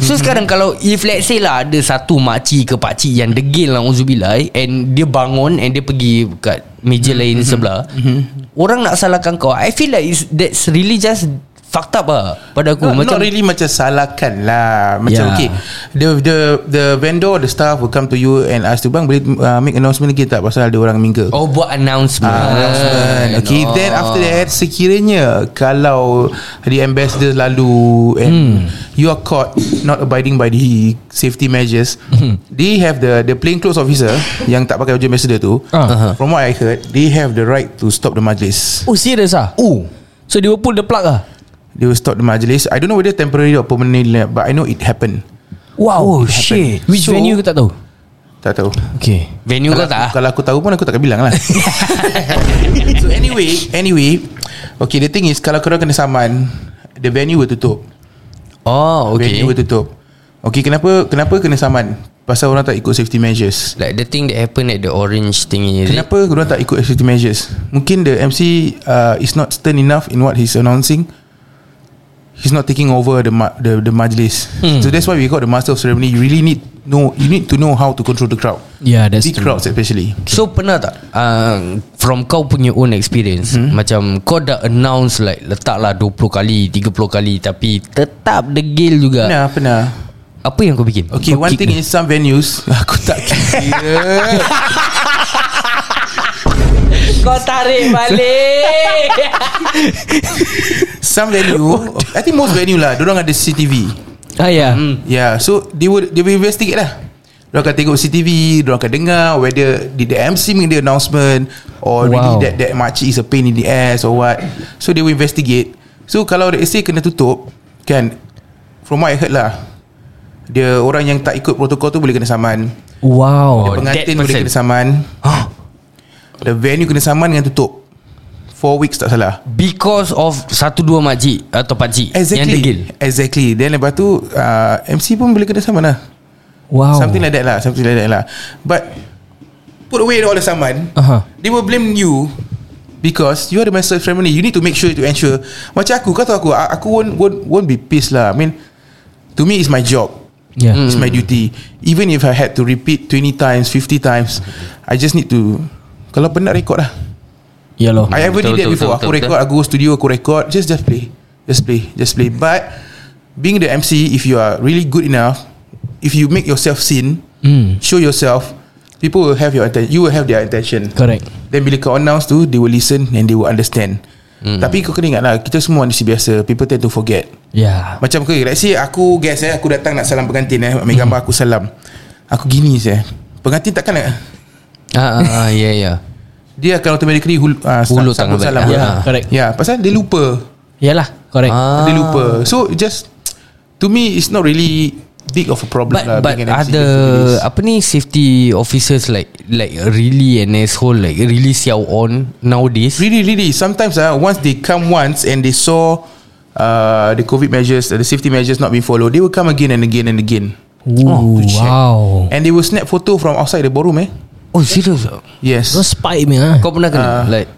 [SPEAKER 2] So sekarang kalau If let's say lah Ada satu makcik ke pakcik Yang degil lah Uzubillah And dia bangun And dia pergi Kat meja lain sebelah Orang nak salahkan kau. I feel like it's, That's really just Fucked up lah Pada aku
[SPEAKER 4] Not,
[SPEAKER 2] Macam
[SPEAKER 4] not really macam salahkan lah Macam
[SPEAKER 3] Yeah.
[SPEAKER 4] okay The the the vendor The staff will come to you And ask tu Bang boleh uh, make announcement lagi tak Pasal ada orang mingle
[SPEAKER 2] Oh buat announcement
[SPEAKER 4] Ah, announcement Okay
[SPEAKER 2] Oh.
[SPEAKER 4] Then after that Sekiranya Kalau The ambassador lalu And You are caught Not abiding by the Safety measures They have the The plain clothes officer Yang tak pakai baju ambassador tu
[SPEAKER 3] Ah.
[SPEAKER 4] From what I heard They have the right To stop the majlis
[SPEAKER 3] Oh serious ah?
[SPEAKER 2] Oh
[SPEAKER 3] So they will pull the plug ah?
[SPEAKER 4] They will stop the majlis. I don't know whether temporary Or permanently But I know it happened.
[SPEAKER 3] Wow
[SPEAKER 2] Oh shit.
[SPEAKER 3] Which
[SPEAKER 4] So-
[SPEAKER 3] venue ke tak tahu?
[SPEAKER 4] Tak tahu.
[SPEAKER 3] Okay.
[SPEAKER 2] Venue kau tak
[SPEAKER 4] Kalau aku tahu pun Aku takkan bilang lah. So anyway Anyway Okay the thing is Kalau korang kena saman The venue will tutup.
[SPEAKER 2] Oh okay.
[SPEAKER 4] Venue will tutup. Okay kenapa Kenapa kena saman? Pasal orang tak ikut safety measures.
[SPEAKER 2] Like the thing that happened At the orange thingy it?
[SPEAKER 4] Kenapa orang tak ikut safety measures? Mungkin the MC uh, Is not stern enough In what he's announcing He's not taking over the ma- the, the majlis.
[SPEAKER 3] Hmm.
[SPEAKER 4] So that's why we got the master of ceremony. You really need know You need to know how to control the crowd.
[SPEAKER 3] Yeah that's
[SPEAKER 4] Big
[SPEAKER 3] true.
[SPEAKER 4] crowds especially.
[SPEAKER 2] So pernah tak uh, From kau punya own experience hmm. Macam kau dah announce like Letaklah 20 kali 30 kali Tapi tetap degil juga?
[SPEAKER 4] Pernah pernah.
[SPEAKER 2] Apa yang kau bikin?
[SPEAKER 4] Okay
[SPEAKER 3] Kau
[SPEAKER 4] one thing
[SPEAKER 3] dia.
[SPEAKER 4] in some venues Aku tak kira.
[SPEAKER 2] Kau tarik balik
[SPEAKER 4] Some venue I think most venue lah Diorang ada CCTV
[SPEAKER 3] Ah ya.
[SPEAKER 4] Yeah So they will They will investigate lah. Diorang akan tengok CCTV Diorang akan dengar Whether Did the MC make the announcement Or
[SPEAKER 3] Wow.
[SPEAKER 4] really that That makcik is a pain in the ass Or what. So they will investigate. So kalau let's say kena tutup Kan From what I heard lah Dia orang yang tak ikut protokol tu Boleh kena saman.
[SPEAKER 3] Wow.
[SPEAKER 2] Oh,
[SPEAKER 4] Pengantin boleh kena saman. The venue kena saman dengan tutup Four weeks tak salah.
[SPEAKER 2] Because of Satu dua makcik Atau pakcik Yang
[SPEAKER 4] Exactly.
[SPEAKER 2] degil.
[SPEAKER 4] Exactly. Then lepas tu uh, MC pun boleh kena saman lah.
[SPEAKER 3] Wow.
[SPEAKER 4] Something like that lah Something like that lah. But Put away all the saman.
[SPEAKER 3] Aha.
[SPEAKER 4] They will blame you Because You are the master ceremony. You need to make sure To ensure. Macam aku Kau tahu aku Aku won't, won't, won't be pissed lah. I mean To me it's my job.
[SPEAKER 3] Yeah.
[SPEAKER 4] It's my duty. Even if I had to repeat 20 times 50 times I just need to Kalau penat record lah
[SPEAKER 3] Ya loh
[SPEAKER 4] I ever
[SPEAKER 2] Betul,
[SPEAKER 4] did that
[SPEAKER 2] betul,
[SPEAKER 4] before.
[SPEAKER 2] betul,
[SPEAKER 4] Aku
[SPEAKER 2] betul,
[SPEAKER 4] record Aku go studio Aku record. Just just play. Just play. Just play. But Being the MC If you are really good enough If you make yourself seen
[SPEAKER 3] Hmm.
[SPEAKER 4] Show yourself People will have your attention You will have their attention.
[SPEAKER 3] Correct.
[SPEAKER 4] Then bila kau announce tu They will listen And they will understand.
[SPEAKER 2] Hmm.
[SPEAKER 4] Tapi kau kena ingat lah Kita semua manusia biasa. People tend to forget.
[SPEAKER 3] Ya.
[SPEAKER 4] Macam okay, Let's say aku guess eh Aku datang nak salam pengantin eh Ambil gambar aku salam. Aku gini saya Pengantin takkan nak?
[SPEAKER 2] Ah, ah, ah, ya, ya.
[SPEAKER 4] Dia akan automatically hul, uh,
[SPEAKER 2] Hulur
[SPEAKER 4] sambut
[SPEAKER 2] tangan
[SPEAKER 4] salam.
[SPEAKER 3] Ya
[SPEAKER 2] Ah.
[SPEAKER 3] correct
[SPEAKER 4] Ya pasal dia lupa
[SPEAKER 3] Yalah Correct
[SPEAKER 2] Ah.
[SPEAKER 4] Dia lupa So just To me it's not really Big of a problem
[SPEAKER 2] But
[SPEAKER 4] lah
[SPEAKER 2] but
[SPEAKER 4] being an MC
[SPEAKER 2] ada apa ni safety officers like like really an asshole like really siao on nowadays.
[SPEAKER 4] Really really Sometimes ah Once they come once And they saw uh, The COVID measures The safety measures not being followed They will come again and again and again
[SPEAKER 3] Ooh,
[SPEAKER 4] to check.
[SPEAKER 3] Wow
[SPEAKER 4] And they will snap photo From outside the ballroom eh
[SPEAKER 2] Oh serious?
[SPEAKER 4] Yes
[SPEAKER 3] Kau spy me ah.
[SPEAKER 2] Kau pernah kena
[SPEAKER 4] Ah.
[SPEAKER 2] like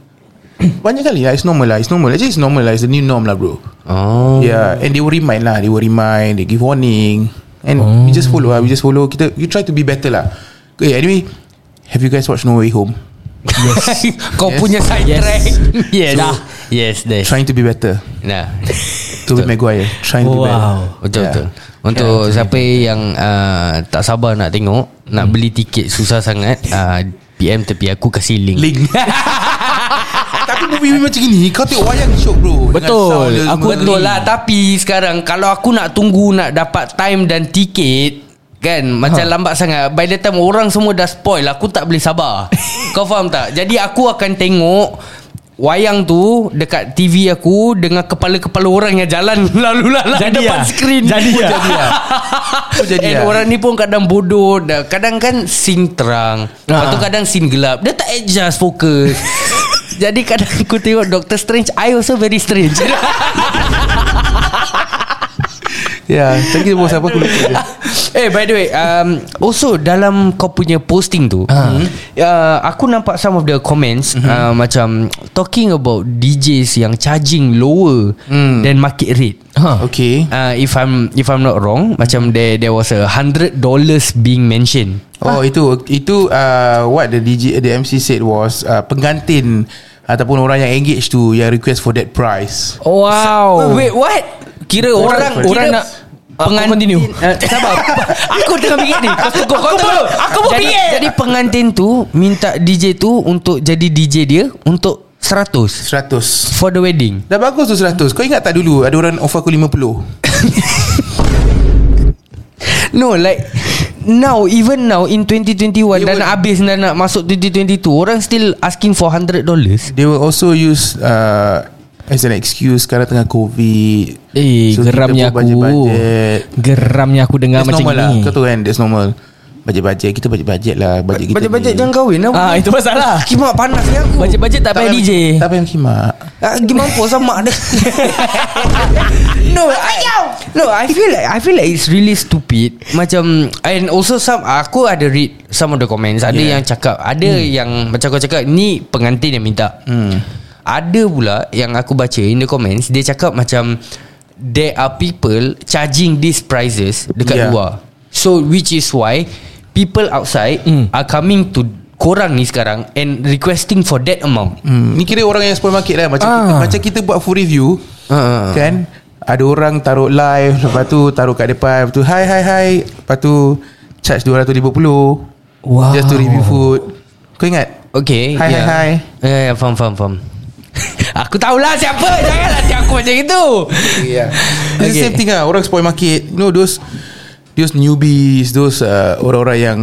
[SPEAKER 4] Banyak kali lah It's normal lah It's normal Actually it's normal lah It's the new norm lah bro
[SPEAKER 2] oh
[SPEAKER 4] Yeah And they will remind lah They will remind They give warning And we just follow lah We just follow Kita You try to be better lah Okay anyway Have you guys watched No Way Home
[SPEAKER 2] Kau
[SPEAKER 4] Yes.
[SPEAKER 2] punya side
[SPEAKER 3] Yes.
[SPEAKER 2] track. yes.
[SPEAKER 3] Dah.
[SPEAKER 2] Yes, dah.
[SPEAKER 4] Trying to be better
[SPEAKER 2] Nah.
[SPEAKER 4] Tobey Maguire Trying to be better.
[SPEAKER 3] Wow.
[SPEAKER 2] Betul
[SPEAKER 4] Yeah.
[SPEAKER 2] betul. Untuk siapa yang uh, tak sabar nak tengok, nak beli tiket susah sangat, uh, PM tepi aku kasih link.
[SPEAKER 4] Link. Tapi movie macam gini Kau tengok wayang shock bro.
[SPEAKER 3] Betul.
[SPEAKER 2] Aku betul lah. Tapi sekarang Kalau aku nak tunggu Nak dapat time dan tiket Kan Macam lambat sangat. By the time orang semua dah spoil Aku tak boleh sabar. Kau faham tak? Jadi aku akan tengok Wayang tu Dekat TV aku Dengan kepala-kepala orang yang jalan Lalu lalang
[SPEAKER 3] Jadi
[SPEAKER 2] depan
[SPEAKER 3] ah?
[SPEAKER 2] skrin
[SPEAKER 3] Jadi ah?
[SPEAKER 4] Jadi? Oh, jadi
[SPEAKER 2] And
[SPEAKER 4] ah?
[SPEAKER 2] orang ni pun kadang bodoh. Kadang kan scene terang Lepas tu kadang scene gelap Dia tak adjust fokus Jadi kadang aku tengok Doctor Strange I also very strange
[SPEAKER 4] Ya Tadi kita apa aku lupa je
[SPEAKER 2] Eh by the way um, Also dalam kau punya posting tu
[SPEAKER 3] Ah.
[SPEAKER 2] uh, Aku nampak some of the comments uh, Macam Talking about DJs yang charging lower
[SPEAKER 4] Hmm.
[SPEAKER 2] Than market rate.
[SPEAKER 3] Huh.
[SPEAKER 4] Okay.
[SPEAKER 2] Uh, If I'm If I'm not wrong Macam there there was a hundred dollars being mentioned.
[SPEAKER 4] Oh itu Itu uh, What the DJ The MC said was uh, Pengantin Ataupun orang yang engage tu Yang request for that price.
[SPEAKER 3] Wow.
[SPEAKER 2] Wait what? Kira orang
[SPEAKER 3] Orang- orang
[SPEAKER 2] kira
[SPEAKER 3] nak- Ah, kau continue.
[SPEAKER 2] Uh, sabar. Aku tengah fikir ni. Kau tunggu Kau tunggu Aku pun
[SPEAKER 3] Jadi-
[SPEAKER 2] fikir Jadi pengantin tu Minta DJ tu Untuk jadi DJ dia Untuk 100
[SPEAKER 4] 100
[SPEAKER 2] For the wedding.
[SPEAKER 4] Dah bagus tu 100 Kau ingat tak dulu Ada orang offer aku 50
[SPEAKER 2] No like Now Even now In 2021
[SPEAKER 4] They
[SPEAKER 2] Dah
[SPEAKER 4] will-
[SPEAKER 2] nak habis Dah nak masuk 2022 Orang still asking for 100 dollars.
[SPEAKER 4] They will also use uh, As an excuse Sekarang tengah COVID.
[SPEAKER 3] Eh
[SPEAKER 4] So,
[SPEAKER 3] geramnya aku.
[SPEAKER 4] budget-budget.
[SPEAKER 3] Geramnya aku dengar
[SPEAKER 4] That's
[SPEAKER 3] macam
[SPEAKER 4] normal lah.
[SPEAKER 3] ni
[SPEAKER 4] Kau tahu kan That's normal Bajet-bajet Kita bajet-bajet lah. Bajet kita
[SPEAKER 2] Bajet-bajet
[SPEAKER 4] ni.
[SPEAKER 2] jangan kahwin lah.
[SPEAKER 3] Ah itu masalah.
[SPEAKER 2] Kimak panas ni aku.
[SPEAKER 3] Bajet-bajet tak payah DJ
[SPEAKER 4] Tak payah kimak.
[SPEAKER 2] Ah, Gimana pun sama ada No I, No I feel like I feel like it's really stupid. Macam And also some Aku ada read Some of the comments. Ada
[SPEAKER 4] Yeah.
[SPEAKER 2] yang cakap Ada yang Macam kau cakap Ni pengantin yang minta.
[SPEAKER 4] Hmm.
[SPEAKER 2] Ada pula Yang aku baca In the comments Dia cakap macam There are people Charging these prices Dekat
[SPEAKER 4] Yeah.
[SPEAKER 2] luar. So which is why People outside
[SPEAKER 3] Hmm.
[SPEAKER 2] Are coming to Korang ni sekarang And requesting for that amount
[SPEAKER 4] Hmm. Ni kira orang yang spoil market lah Macam,
[SPEAKER 3] Ah.
[SPEAKER 4] kita, macam kita buat full review
[SPEAKER 2] Ah.
[SPEAKER 4] Kan Ada orang taruh live Lepas tu taruh kat depan Lepas tu hi hi hi Lepas tu Charge 250
[SPEAKER 3] Wow.
[SPEAKER 4] Just to review food Kau ingat?
[SPEAKER 2] Okay
[SPEAKER 4] Hi,
[SPEAKER 2] yeah.
[SPEAKER 4] hi, hi.
[SPEAKER 2] Ya yeah, faham faham faham Aku tahulah siapa Janganlah dia aku macam itu
[SPEAKER 4] Yeah It's the
[SPEAKER 2] Okay.
[SPEAKER 4] same thing lah Orang spoil market You know those Those newbies Those uh, orang-orang yang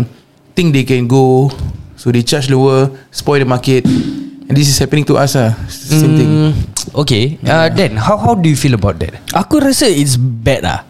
[SPEAKER 4] Think they can go So they charge lower Spoil the market. And this is happening to us lah Same thing.
[SPEAKER 2] Hmm, Okay. Uh, Then how how do you feel about that?
[SPEAKER 3] Aku rasa it's bad lah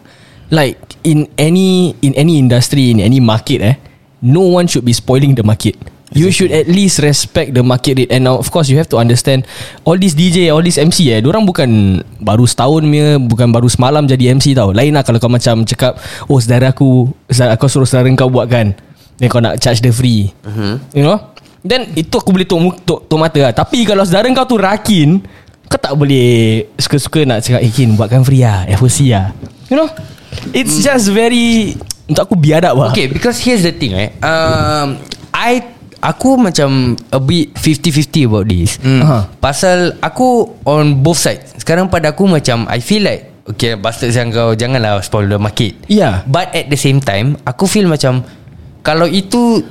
[SPEAKER 3] Like in any in any industry in any market eh no one should be spoiling the market You should at least respect the market rate. And now, of course you have to understand All these DJ All these MC eh Diorang bukan Baru setahun punya Bukan baru semalam jadi MC tau. Lain lah kalau kau macam cakap Oh saudara aku saudara, Aku suruh saudara kau buat kan Then kau nak charge the free. Uh-huh. You know? Then itu aku boleh tok, tok, tok mata lah. Tapi kalau saudara kau tu rakin Kau tak boleh Suka-suka nak cakap Eh Kin buatkan free lah FOC lah. You know? It's just very Untuk aku biadab lah.
[SPEAKER 2] Okay because here's the thing right um, I Aku macam A bit 50-50 about this
[SPEAKER 3] Aha.
[SPEAKER 2] Pasal Aku On both sides Sekarang pada aku macam I feel like Okay bastard yang kau Janganlah spoil the market
[SPEAKER 3] Yeah.
[SPEAKER 2] But at the same time Aku feel macam Kalau itu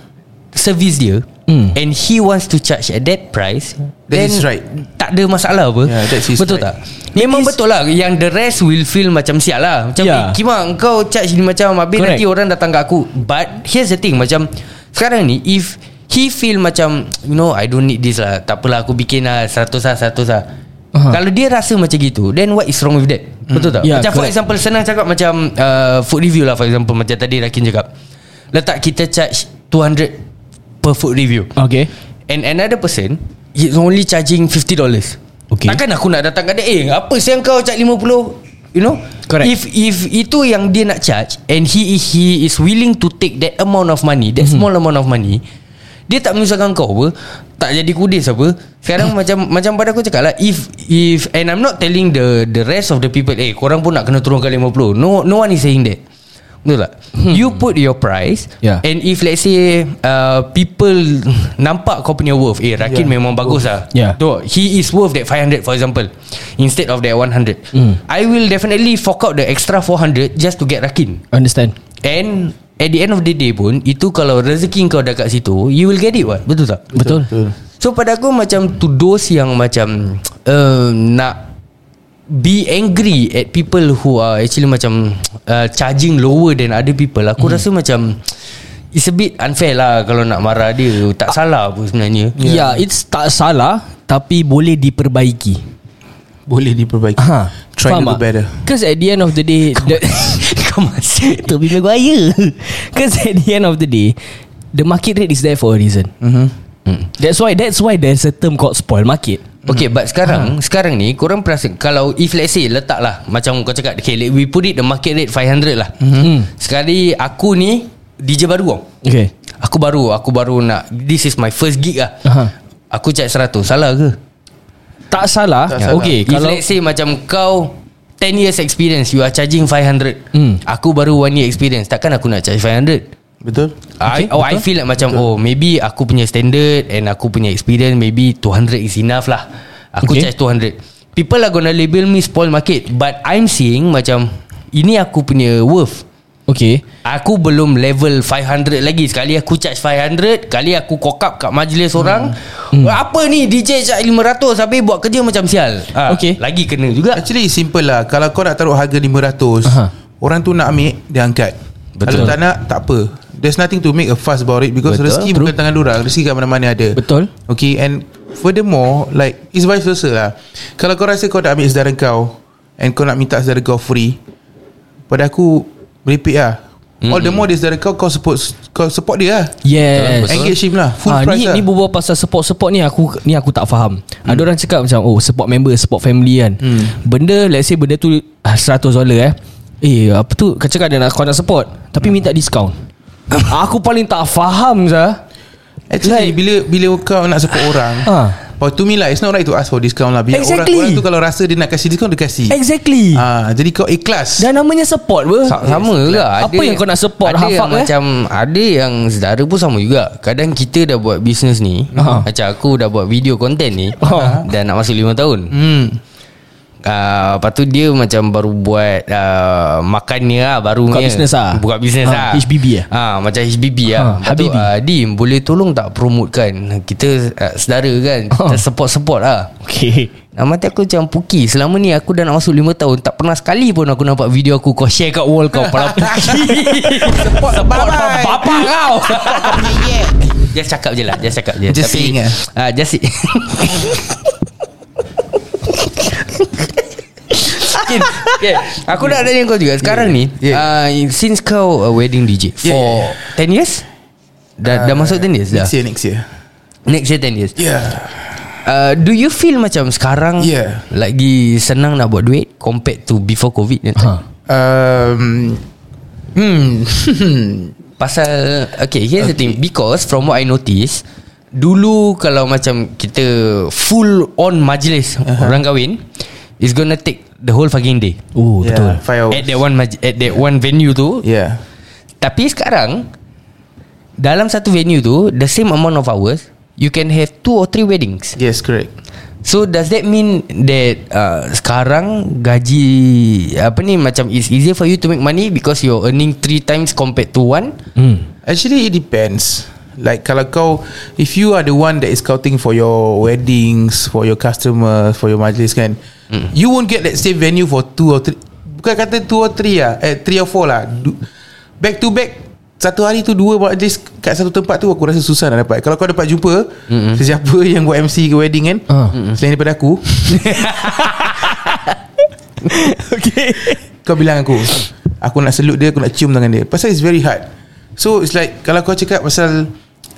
[SPEAKER 2] Service dia
[SPEAKER 3] Hmm.
[SPEAKER 2] And he wants to charge At that price
[SPEAKER 4] That
[SPEAKER 2] then
[SPEAKER 4] is right.
[SPEAKER 2] Tak ada masalah apa
[SPEAKER 4] Yeah, that's his
[SPEAKER 2] Betul
[SPEAKER 4] right.
[SPEAKER 2] tak Memang betul lah Yang the rest will feel Macam sial lah Macam
[SPEAKER 3] Yeah.
[SPEAKER 2] yeah. Kima kau charge ni macam Habis
[SPEAKER 3] Correct.
[SPEAKER 2] nanti orang datang kat aku But here's the thing Macam Sekarang ni If He feel macam You know I don't need this lah. Tak apalah aku bikin lah 100 lah 100 lah.
[SPEAKER 3] Aha.
[SPEAKER 2] Kalau dia rasa macam gitu Then what is wrong with that? Betul tak?
[SPEAKER 3] Yeah,
[SPEAKER 2] Macam for
[SPEAKER 3] correct.
[SPEAKER 2] example Senang cakap macam uh, Food review lah for example Macam tadi Rakin cakap. Letak kita charge 200 Per food review.
[SPEAKER 3] Okay.
[SPEAKER 2] And another person Is only charging $50
[SPEAKER 3] Okay.
[SPEAKER 2] Takkan aku nak datang kat dia Eh apa sih kau charge 50 You know?
[SPEAKER 3] Correct.
[SPEAKER 2] If if itu yang dia nak charge And he he is willing to take that amount of money That
[SPEAKER 3] Mhm.
[SPEAKER 2] small amount of money Dia tak menyusahkan kau apa Tak jadi kudis apa Sekarang macam Macam pada aku cakap lah If if And I'm not telling the The rest of the people Eh korang pun nak kena turunkan 50 No no one is saying that Betul tak You put your price
[SPEAKER 3] Hmm. Yeah.
[SPEAKER 2] And if let's say uh, People Nampak kau punya worth Eh Rakin
[SPEAKER 4] Yeah.
[SPEAKER 2] memang bagus lah
[SPEAKER 3] Yeah.
[SPEAKER 2] Tu He is worth that 500 for example Instead of that 100
[SPEAKER 3] Mm.
[SPEAKER 2] I will definitely Fork out the extra 400 Just to get Rakin
[SPEAKER 3] Understand
[SPEAKER 2] And At the end of the day pun Itu kalau rezeki kau dah kat situ You will get it what? Betul tak?
[SPEAKER 3] Betul,
[SPEAKER 2] So pada aku macam To those yang macam uh, Nak Be angry at people who are actually macam uh, Charging lower than other people Aku
[SPEAKER 3] Hmm.
[SPEAKER 2] rasa macam It's a bit unfair lah Kalau nak marah dia. Tak salah pun sebenarnya.
[SPEAKER 3] Ya yeah, it's tak salah Tapi boleh diperbaiki.
[SPEAKER 4] Boleh diperbaiki.
[SPEAKER 3] Ha,
[SPEAKER 4] Try to do better.
[SPEAKER 3] Because at the end of the day the,
[SPEAKER 2] Kau masih
[SPEAKER 3] Toby Maguire Because at the end of the day The market rate is there for a reason.
[SPEAKER 4] Mm-hmm.
[SPEAKER 3] That's why That's why there's a term called spoil market.
[SPEAKER 2] Okay but sekarang Sekarang ni Korang perasan Kalau if let's say Letak lah Macam kau cakap Okay let- we put it The market rate 500 lah.
[SPEAKER 3] Mhm.
[SPEAKER 2] Sekali aku ni DJ baru
[SPEAKER 3] Okay.
[SPEAKER 2] Aku baru Aku baru nak This is my first gig lah.
[SPEAKER 3] Aha.
[SPEAKER 2] Aku charge 100 Salah ke?
[SPEAKER 3] Tak salah,
[SPEAKER 4] Tak salah.
[SPEAKER 3] Okay
[SPEAKER 2] If
[SPEAKER 3] Kalau
[SPEAKER 2] let's say macam kau 10 years experience You are charging 500
[SPEAKER 3] Hmm.
[SPEAKER 2] Aku baru 1 year experience. Takkan aku nak charge 500
[SPEAKER 4] Betul.
[SPEAKER 2] I, oh, I feel like macam Oh maybe aku punya standard And aku punya experience Maybe 200 is enough lah. Aku
[SPEAKER 3] Okay.
[SPEAKER 2] okay. charge 200 People are gonna label me spoil market But I'm seeing macam Ini aku punya worth
[SPEAKER 3] Okay
[SPEAKER 2] Aku belum level 500 lagi Sekali aku charge 500 Kali aku cock up kat majlis orang
[SPEAKER 3] Hmm.
[SPEAKER 2] Apa ni DJ charge 500 Habis buat kerja macam sial ha,
[SPEAKER 3] Okay.
[SPEAKER 2] Lagi kena juga
[SPEAKER 4] Actually simple lah Kalau kau nak taruh harga 500
[SPEAKER 3] Aha.
[SPEAKER 4] Orang tu nak ambil Dia angkat
[SPEAKER 2] Betul.
[SPEAKER 4] Kalau tak nak Tak apa There's nothing to make a fuss about it Because
[SPEAKER 2] Betul.
[SPEAKER 4] rezeki
[SPEAKER 3] True.
[SPEAKER 4] bukan tangan orang Rezeki kat mana-mana ada
[SPEAKER 3] Betul
[SPEAKER 4] Okay and Furthermore Like It's vice versa lah Kalau kau rasa kau nak ambil saudara kau And kau nak minta saudara kau free Pada aku Meripik lah mm-hmm. All the more dia saudara kau Kau support Kau support dia lah
[SPEAKER 3] Yes
[SPEAKER 2] Betul.
[SPEAKER 4] Engage him lah Full
[SPEAKER 3] Ah,
[SPEAKER 4] price
[SPEAKER 3] ni,
[SPEAKER 4] lah
[SPEAKER 3] ni berbual pasal support-support ni aku ni aku tak faham. Hmm. Ada orang cakap macam oh support member, support family kan. Hmm. Benda let's say benda tu ah, 100 dolar eh. Eh apa tu kau cakap dia nak kau nak support tapi minta diskaun. aku paling tak faham sah.
[SPEAKER 4] Actually
[SPEAKER 3] Like-
[SPEAKER 4] bila bila kau nak support orang
[SPEAKER 3] Ha.
[SPEAKER 4] But to me lah It's not right to ask for discount lah Biar
[SPEAKER 3] Exactly.
[SPEAKER 4] orang, orang tu kalau rasa Dia nak kasih discount Dia kasih
[SPEAKER 3] Exactly.
[SPEAKER 4] Ah, Jadi kau ikhlas
[SPEAKER 3] Dan namanya support ber.
[SPEAKER 2] Sa- Sama juga
[SPEAKER 3] Apa yang kau nak support,
[SPEAKER 2] Ada yang
[SPEAKER 3] eh?
[SPEAKER 2] macam Ada yang saudara pun sama juga Kadang kita dah buat bisnes ni
[SPEAKER 3] Aha.
[SPEAKER 2] Macam aku dah buat video content ni
[SPEAKER 3] Aha.
[SPEAKER 2] Dah nak masuk 5 tahun
[SPEAKER 4] hmm.
[SPEAKER 2] Uh, lepas tu dia macam baru buat uh, makan ni lah baru
[SPEAKER 3] Buka bisnes lah.
[SPEAKER 2] Buka bisnes
[SPEAKER 3] Ha,
[SPEAKER 2] lah.
[SPEAKER 3] HBB lah.
[SPEAKER 2] Ah, macam HBB
[SPEAKER 3] Ha,
[SPEAKER 2] lah. Lepas tu,
[SPEAKER 3] Habibi.
[SPEAKER 2] uh, Dim boleh tolong tak promote kan? Kita uh, sedara kan. Kita support-support lah.
[SPEAKER 3] Okay
[SPEAKER 2] Nama mati aku macam Puki Selama ni aku dah nak masuk 5 tahun Tak pernah sekali pun aku nampak video aku Kau share kat wall kau Para Puki Support
[SPEAKER 4] babai.
[SPEAKER 2] Bapak kau Just cakap je lah Just cakap je
[SPEAKER 4] Just saying lah.
[SPEAKER 2] ah, Just say Okay. Aku nak tanya kau juga Sekarang ni
[SPEAKER 4] Yeah.
[SPEAKER 2] uh, Since kau uh, wedding DJ For
[SPEAKER 4] Yeah.
[SPEAKER 2] 10 years Dah, dah masuk 10 years dah
[SPEAKER 4] Next year next year
[SPEAKER 2] Next year 10 years
[SPEAKER 4] Yeah
[SPEAKER 2] Uh, do you feel macam sekarang
[SPEAKER 4] Yeah.
[SPEAKER 2] lagi senang nak buat duit compared to before COVID?
[SPEAKER 3] Ha.
[SPEAKER 4] um,
[SPEAKER 2] Hmm. Pasal okay, here's okay. the thing because from what I notice dulu kalau macam kita full on majlis uh-huh. orang kahwin is gonna take the whole fucking day.
[SPEAKER 3] Oh
[SPEAKER 4] yeah,
[SPEAKER 3] betul
[SPEAKER 4] Five hours
[SPEAKER 2] At that one maj- at that one venue tu.
[SPEAKER 4] Yeah
[SPEAKER 2] Tapi sekarang dalam satu venue tu the same amount of hours you can have two or three weddings.
[SPEAKER 4] Yes correct
[SPEAKER 2] So does that mean that uh, sekarang gaji apa ni macam it's easier for you to make money because you're earning three times compared to one?
[SPEAKER 3] hmm.
[SPEAKER 4] Actually it depends Like kalau kau If you are the one that is scouting for your weddings For your customers For your majlis kan mm. You won't get that same venue for two or three Bukan kata two or three lah Eh three or four lah. Back to back Satu hari tu dua majlis Kat satu tempat tu Aku rasa susah nak dapat. Kalau kau dapat jumpa mm Sesiapa yang buat MC ke wedding kan mm Selain daripada aku.
[SPEAKER 3] Okay.
[SPEAKER 4] Kau bilang aku Aku nak salute dia Aku nak cium tangan dia. Pasal it's very hard. So it's like Kalau kau cakap pasal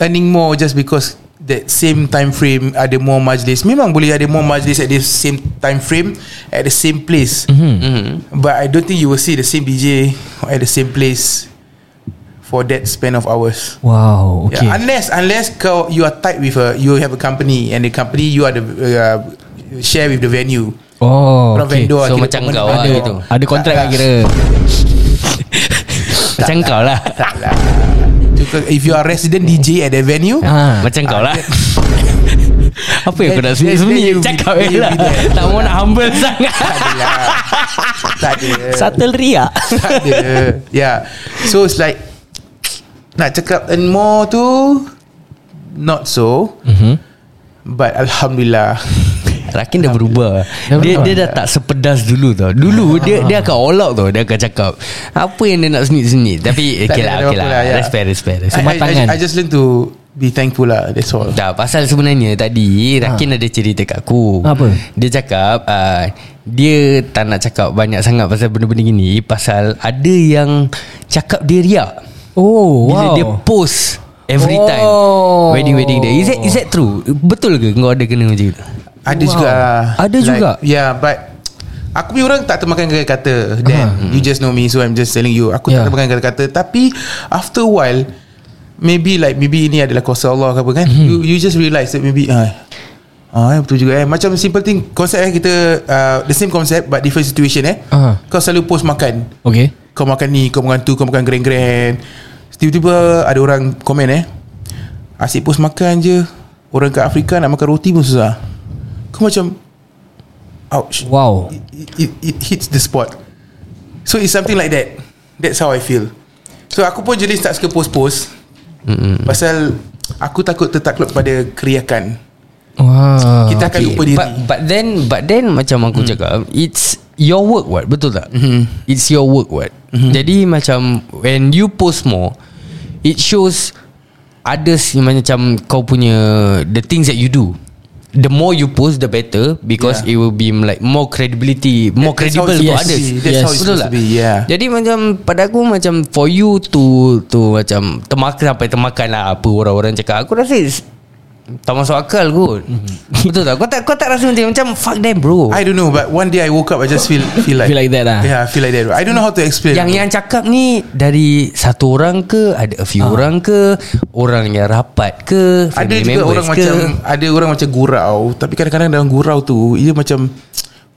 [SPEAKER 4] Earning more just because That same time frame Ada more majlis. Memang boleh ada more majlis At the same time frame At the same place.
[SPEAKER 2] Mm-hmm.
[SPEAKER 4] But I don't think you will see The same DJ At the same place For that span of hours.
[SPEAKER 3] Wow Okay.
[SPEAKER 4] yeah, Unless Unless kau You are tight with a You have a company And the company You are the uh, Share with the venue.
[SPEAKER 3] Oh okay.
[SPEAKER 4] vendor
[SPEAKER 2] So macam kau lah
[SPEAKER 4] ada-
[SPEAKER 2] gitu.
[SPEAKER 3] Ada kontrak kat kira.
[SPEAKER 2] Macam kau lah.
[SPEAKER 4] Tak lah Cuma If you are resident DJ At the venue
[SPEAKER 3] ha.
[SPEAKER 2] Macam kau lah. Apa yang kau nak sembunyi?
[SPEAKER 4] you be-
[SPEAKER 2] Cakap je
[SPEAKER 4] you
[SPEAKER 2] lah. Tak mau nak humble sangat.
[SPEAKER 4] Tak ada.
[SPEAKER 3] Subtle ria
[SPEAKER 4] Tak ada. Yeah So it's like Nak cakap earn more tu Not so.
[SPEAKER 3] Mm-hmm.
[SPEAKER 4] But Alhamdulillah
[SPEAKER 2] Rakin dah berubah
[SPEAKER 3] Dah
[SPEAKER 2] dia, dia dah tak sepedas dulu tau Dulu dia dia akan all out tau Dia akan cakap Apa yang dia nak senit-senit Tapi
[SPEAKER 4] Tak
[SPEAKER 2] okay
[SPEAKER 4] ada
[SPEAKER 2] lah, okay lah.
[SPEAKER 4] lah, ya.
[SPEAKER 2] Respect respect,
[SPEAKER 4] I,
[SPEAKER 3] tangan.
[SPEAKER 4] I, I just learn to Be thankful lah That's all
[SPEAKER 2] Tak pasal sebenarnya tadi Rakin ada cerita kat aku
[SPEAKER 3] Apa?
[SPEAKER 2] Dia cakap uh, Dia tak nak cakap banyak sangat Pasal benda-benda gini Pasal ada yang Cakap dia riak
[SPEAKER 3] Oh
[SPEAKER 2] Bila
[SPEAKER 3] wow
[SPEAKER 2] dia post Every
[SPEAKER 3] Oh.
[SPEAKER 2] time Wedding-wedding dia Is that, is that true? Betul ke kau ada kena macam tu?
[SPEAKER 4] Ada
[SPEAKER 3] Wow.
[SPEAKER 4] juga lah.
[SPEAKER 2] Ada juga?
[SPEAKER 4] Yeah but Aku punya orang tak termakan kata-kata. Dan You just know me So I'm just telling you. Aku
[SPEAKER 3] Yeah.
[SPEAKER 4] tak termakan kata-kata. Tapi After a while Maybe like Maybe ini adalah kuasa Allah ke apa kan you, you just realise that maybe ah, ah, betul juga eh. Macam simple thing Konsep eh kita uh, The same concept But different situation eh.
[SPEAKER 3] Ah.
[SPEAKER 4] Kau selalu post makan.
[SPEAKER 3] Okay.
[SPEAKER 4] Kau makan ni Kau makan tu Kau makan grand-grand. Tiba-tiba Ada orang komen eh. Asyik post makan je. Orang kat Afrika Nak makan roti pun susah Kau macam Ouch.
[SPEAKER 3] Wow.
[SPEAKER 4] It, it, it hits the spot. So it's something like that. That's how I feel. So aku pun jenis tak suka post-post. Mm Pasal Aku takut tertakluk pada keriakan.
[SPEAKER 3] Wow
[SPEAKER 4] Kita akan lupa diri.
[SPEAKER 2] But, but then But then macam aku hmm. cakap It's your work what Betul tak?
[SPEAKER 4] Mhm.
[SPEAKER 2] It's your work what Jadi macam When you post more It shows Others macam Kau punya The things that you do The more you post The better Because
[SPEAKER 4] Yeah.
[SPEAKER 2] it will be like More credibility More
[SPEAKER 4] That-
[SPEAKER 2] credible to
[SPEAKER 4] to
[SPEAKER 2] others.
[SPEAKER 4] That's how it's supposed to be, yeah.
[SPEAKER 2] Jadi macam Pada aku macam For you to To macam Termakan sampai termakan lah Apa orang-orang cakap Aku rasa it's, Tak masuk akal kot Betul tak? Kau tak kau tak rasa macam Macam fuck them bro.
[SPEAKER 4] I don't know But one day I woke up I just feel Feel like
[SPEAKER 3] Feel like that lah
[SPEAKER 4] Yeah I feel like that. I don't know how to explain.
[SPEAKER 2] Yang yang cakap ni Dari satu orang ke Ada a few orang ke Orang yang rapat ke
[SPEAKER 4] Ada juga orang
[SPEAKER 2] ke?
[SPEAKER 4] macam Ada orang macam gurau Tapi kadang-kadang dalam gurau tu Ia macam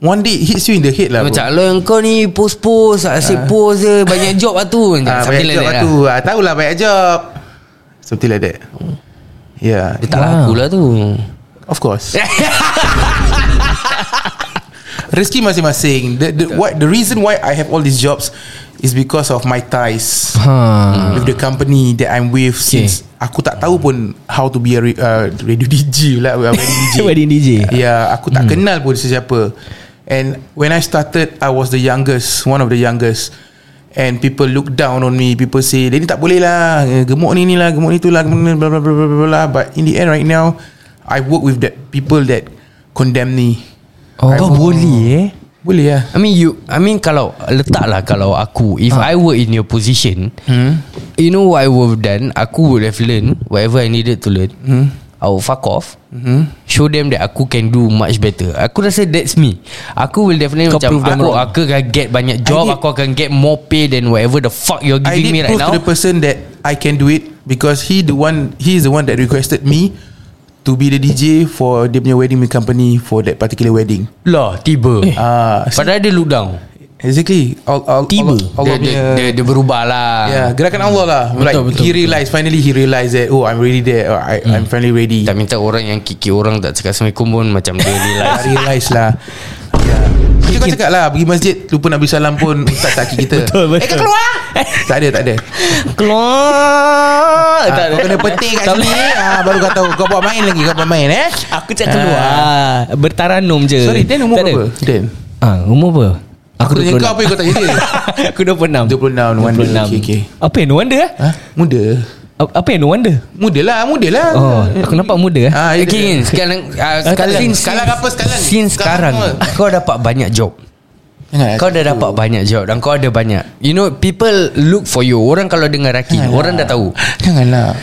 [SPEAKER 4] One day it hits you in the head lah
[SPEAKER 2] Macam
[SPEAKER 4] bro.
[SPEAKER 2] kau ni Post-post Asyik post je Banyak job lah tu.
[SPEAKER 4] Ah,
[SPEAKER 2] Something
[SPEAKER 4] banyak job lah tu. ah, Tahulah banyak job. Something like that Yeah.
[SPEAKER 2] Dia tak laku lah tu.
[SPEAKER 4] Of course. Rezeki masing-masing. The, the, what, the reason why I have all these jobs Is because of my ties
[SPEAKER 3] Ha.
[SPEAKER 4] With the company that I'm with Since Aku tak tahu pun How to be a uh, radio DJ lah Wedding DJ
[SPEAKER 3] Wedding DJ.
[SPEAKER 4] Yeah, aku tak kenal pun sesiapa. And when I started I was the youngest One of the youngest And people look down on me. People say Dia ni tak boleh lah. Eh, Gemuk ni ni lah. Gemuk ni tu lah. Gemuk ni blah, blah, blah, blah, blah, blah. But in the end right now I work with that people that Condemn me.
[SPEAKER 3] Oh.
[SPEAKER 2] Kau boleh eh?
[SPEAKER 4] Boleh lah
[SPEAKER 2] I mean you I mean kalau Letaklah kalau aku If I were in your position
[SPEAKER 4] hmm?
[SPEAKER 2] You know what I would have done? Aku would have learned Whatever I needed to learn.
[SPEAKER 4] Hmm?
[SPEAKER 2] I fuck off. Show them that Aku can do much better. Aku rasa that's me. Aku will definitely
[SPEAKER 3] Kau
[SPEAKER 2] Macam
[SPEAKER 3] prove
[SPEAKER 2] aku,
[SPEAKER 3] wrong.
[SPEAKER 2] aku akan get banyak job
[SPEAKER 4] did-
[SPEAKER 2] Aku akan get more pay Than whatever the fuck You're
[SPEAKER 4] I
[SPEAKER 2] giving
[SPEAKER 4] did
[SPEAKER 2] me right
[SPEAKER 4] prove
[SPEAKER 2] now.
[SPEAKER 4] to the person that I can do it Because he the one He is the one that requested me To be the DJ For dia punya wedding company For that particular wedding.
[SPEAKER 2] Lah tiba.
[SPEAKER 4] Ah,
[SPEAKER 2] Padahal dia look down
[SPEAKER 4] Exactly. All, all,
[SPEAKER 3] Tiba.
[SPEAKER 4] Allah, Allah
[SPEAKER 2] dia, dia,
[SPEAKER 4] punya
[SPEAKER 2] dia, dia berubah lah
[SPEAKER 4] Yeah, gerakan Allah lah.
[SPEAKER 3] Betul,
[SPEAKER 4] like
[SPEAKER 3] betul,
[SPEAKER 4] he realised finally he realised that oh I'm really there. Or, I, I'm finally ready.
[SPEAKER 2] Tak minta orang yang kiki orang tak cakap Assalamualaikum pun Macam dia
[SPEAKER 4] I
[SPEAKER 2] realize
[SPEAKER 4] realise lah. Yeah. Macam kau cakap lah Pergi masjid Lupa nak beri salam pun Ustaz tak kita.
[SPEAKER 3] Betul, betul.
[SPEAKER 4] Eh kau keluar Tak ada tak ada.
[SPEAKER 3] Keluar.
[SPEAKER 4] Ah, Kau kena petik kat sini. ah, Baru kau tahu. Kau buat main lagi Kau buat main eh?
[SPEAKER 3] Aku cakap keluar. Bertaranum je.
[SPEAKER 4] Sorry Dan umur
[SPEAKER 3] Tak
[SPEAKER 4] berapa? Dan.
[SPEAKER 3] Ah, umur apa?
[SPEAKER 4] Aku tanya kau apa yang kau tanya dia?
[SPEAKER 3] Aku 26
[SPEAKER 4] 26 no wonder. Okay, okay.
[SPEAKER 3] Apa yang no wonder eh?
[SPEAKER 4] ha? Muda.
[SPEAKER 3] Apa yang no wonder?
[SPEAKER 4] Muda lah Muda lah.
[SPEAKER 3] Oh, aku nampak muda eh?
[SPEAKER 4] ah,
[SPEAKER 2] Okay Gin, sekarang uh, sekarang
[SPEAKER 4] Since Sekarang apa sekarang?
[SPEAKER 2] Since sekarang Kau dapat banyak job.
[SPEAKER 4] Jangan
[SPEAKER 2] Kau dah dapat banyak job Dan kau ada banyak. You know People look for you. Orang kalau dengar Raki Orang dah tahu.
[SPEAKER 4] Janganlah.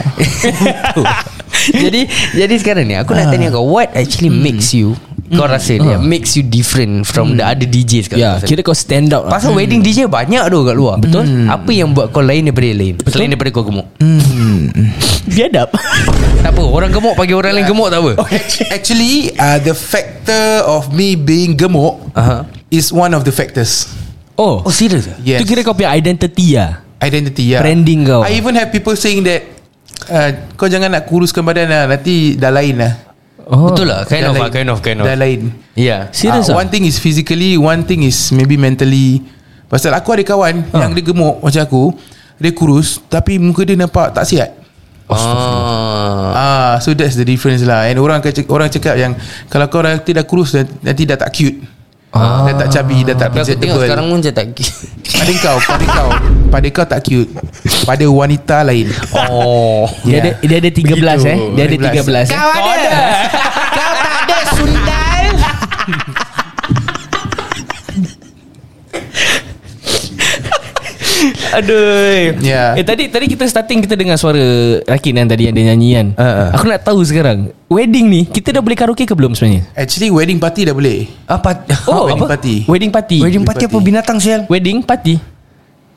[SPEAKER 2] Jadi Jadi sekarang ni Aku nak tanya kau What actually makes you Kau rasa dia Makes you different From the other DJs kat
[SPEAKER 3] Ya,
[SPEAKER 2] sana?
[SPEAKER 3] kira kau stand out lah.
[SPEAKER 2] Pasal wedding DJ banyak tu kat luar. Betul? Apa yang buat kau lain daripada yang lain? Selain daripada kau gemuk?
[SPEAKER 3] Biadab.
[SPEAKER 2] Tak apa Orang gemuk Bagi orang lain gemuk tak apa.
[SPEAKER 4] Actually uh, The factor of me being gemuk
[SPEAKER 2] Aha.
[SPEAKER 4] Is one of the factors.
[SPEAKER 3] Oh,
[SPEAKER 2] Oh serius ah?
[SPEAKER 4] Yes.
[SPEAKER 3] Itu kira kau punya identity lah
[SPEAKER 4] Identity ya.
[SPEAKER 3] Branding kau.
[SPEAKER 4] I even have people saying that uh, Kau jangan nak kuruskan badan lah. Nanti dah lain lah
[SPEAKER 3] oh.
[SPEAKER 2] Betul lah Kind of
[SPEAKER 4] lain.
[SPEAKER 2] lah Kind of Kind of
[SPEAKER 4] Dah lain
[SPEAKER 2] Yeah
[SPEAKER 3] Serius
[SPEAKER 4] uh,
[SPEAKER 3] ah?
[SPEAKER 4] One thing is physically One thing is maybe mentally Pasal aku ada kawan
[SPEAKER 3] Ha.
[SPEAKER 4] Yang dia gemuk macam aku Dia kurus Tapi muka dia nampak tak sihat
[SPEAKER 2] Ah.
[SPEAKER 4] Ah, so that's the difference lah. And orang orang cakap yang kalau kau nanti dah kurus nanti dah tak cute. Ah. Dah tak chubby, dah tak
[SPEAKER 2] Tapi aku tengok
[SPEAKER 4] presentable.
[SPEAKER 2] sekarang pun macam tak
[SPEAKER 4] Pada kau, pada kau, pada kau tak cute. Pada wanita lain.
[SPEAKER 2] Oh
[SPEAKER 3] Dia ada dia ada 13
[SPEAKER 4] Begitu.
[SPEAKER 3] eh. Dia ada 13 eh.
[SPEAKER 4] Kau ada.
[SPEAKER 2] Kau tak ada sundal
[SPEAKER 3] Aduh.
[SPEAKER 4] Ya.
[SPEAKER 3] Eh tadi tadi kita starting kita dengar suara Rakin kan tadi yang dia nyanyi kan.
[SPEAKER 2] Ah, ah.
[SPEAKER 3] Aku nak tahu sekarang. Wedding ni kita dah boleh karaoke ke belum sebenarnya?
[SPEAKER 4] Actually wedding party dah boleh.
[SPEAKER 2] Apa
[SPEAKER 3] Oh,
[SPEAKER 4] wedding
[SPEAKER 3] apa?
[SPEAKER 4] party.
[SPEAKER 3] Wedding party.
[SPEAKER 2] Wedding party apa
[SPEAKER 4] party.
[SPEAKER 2] binatang sial
[SPEAKER 3] Wedding party.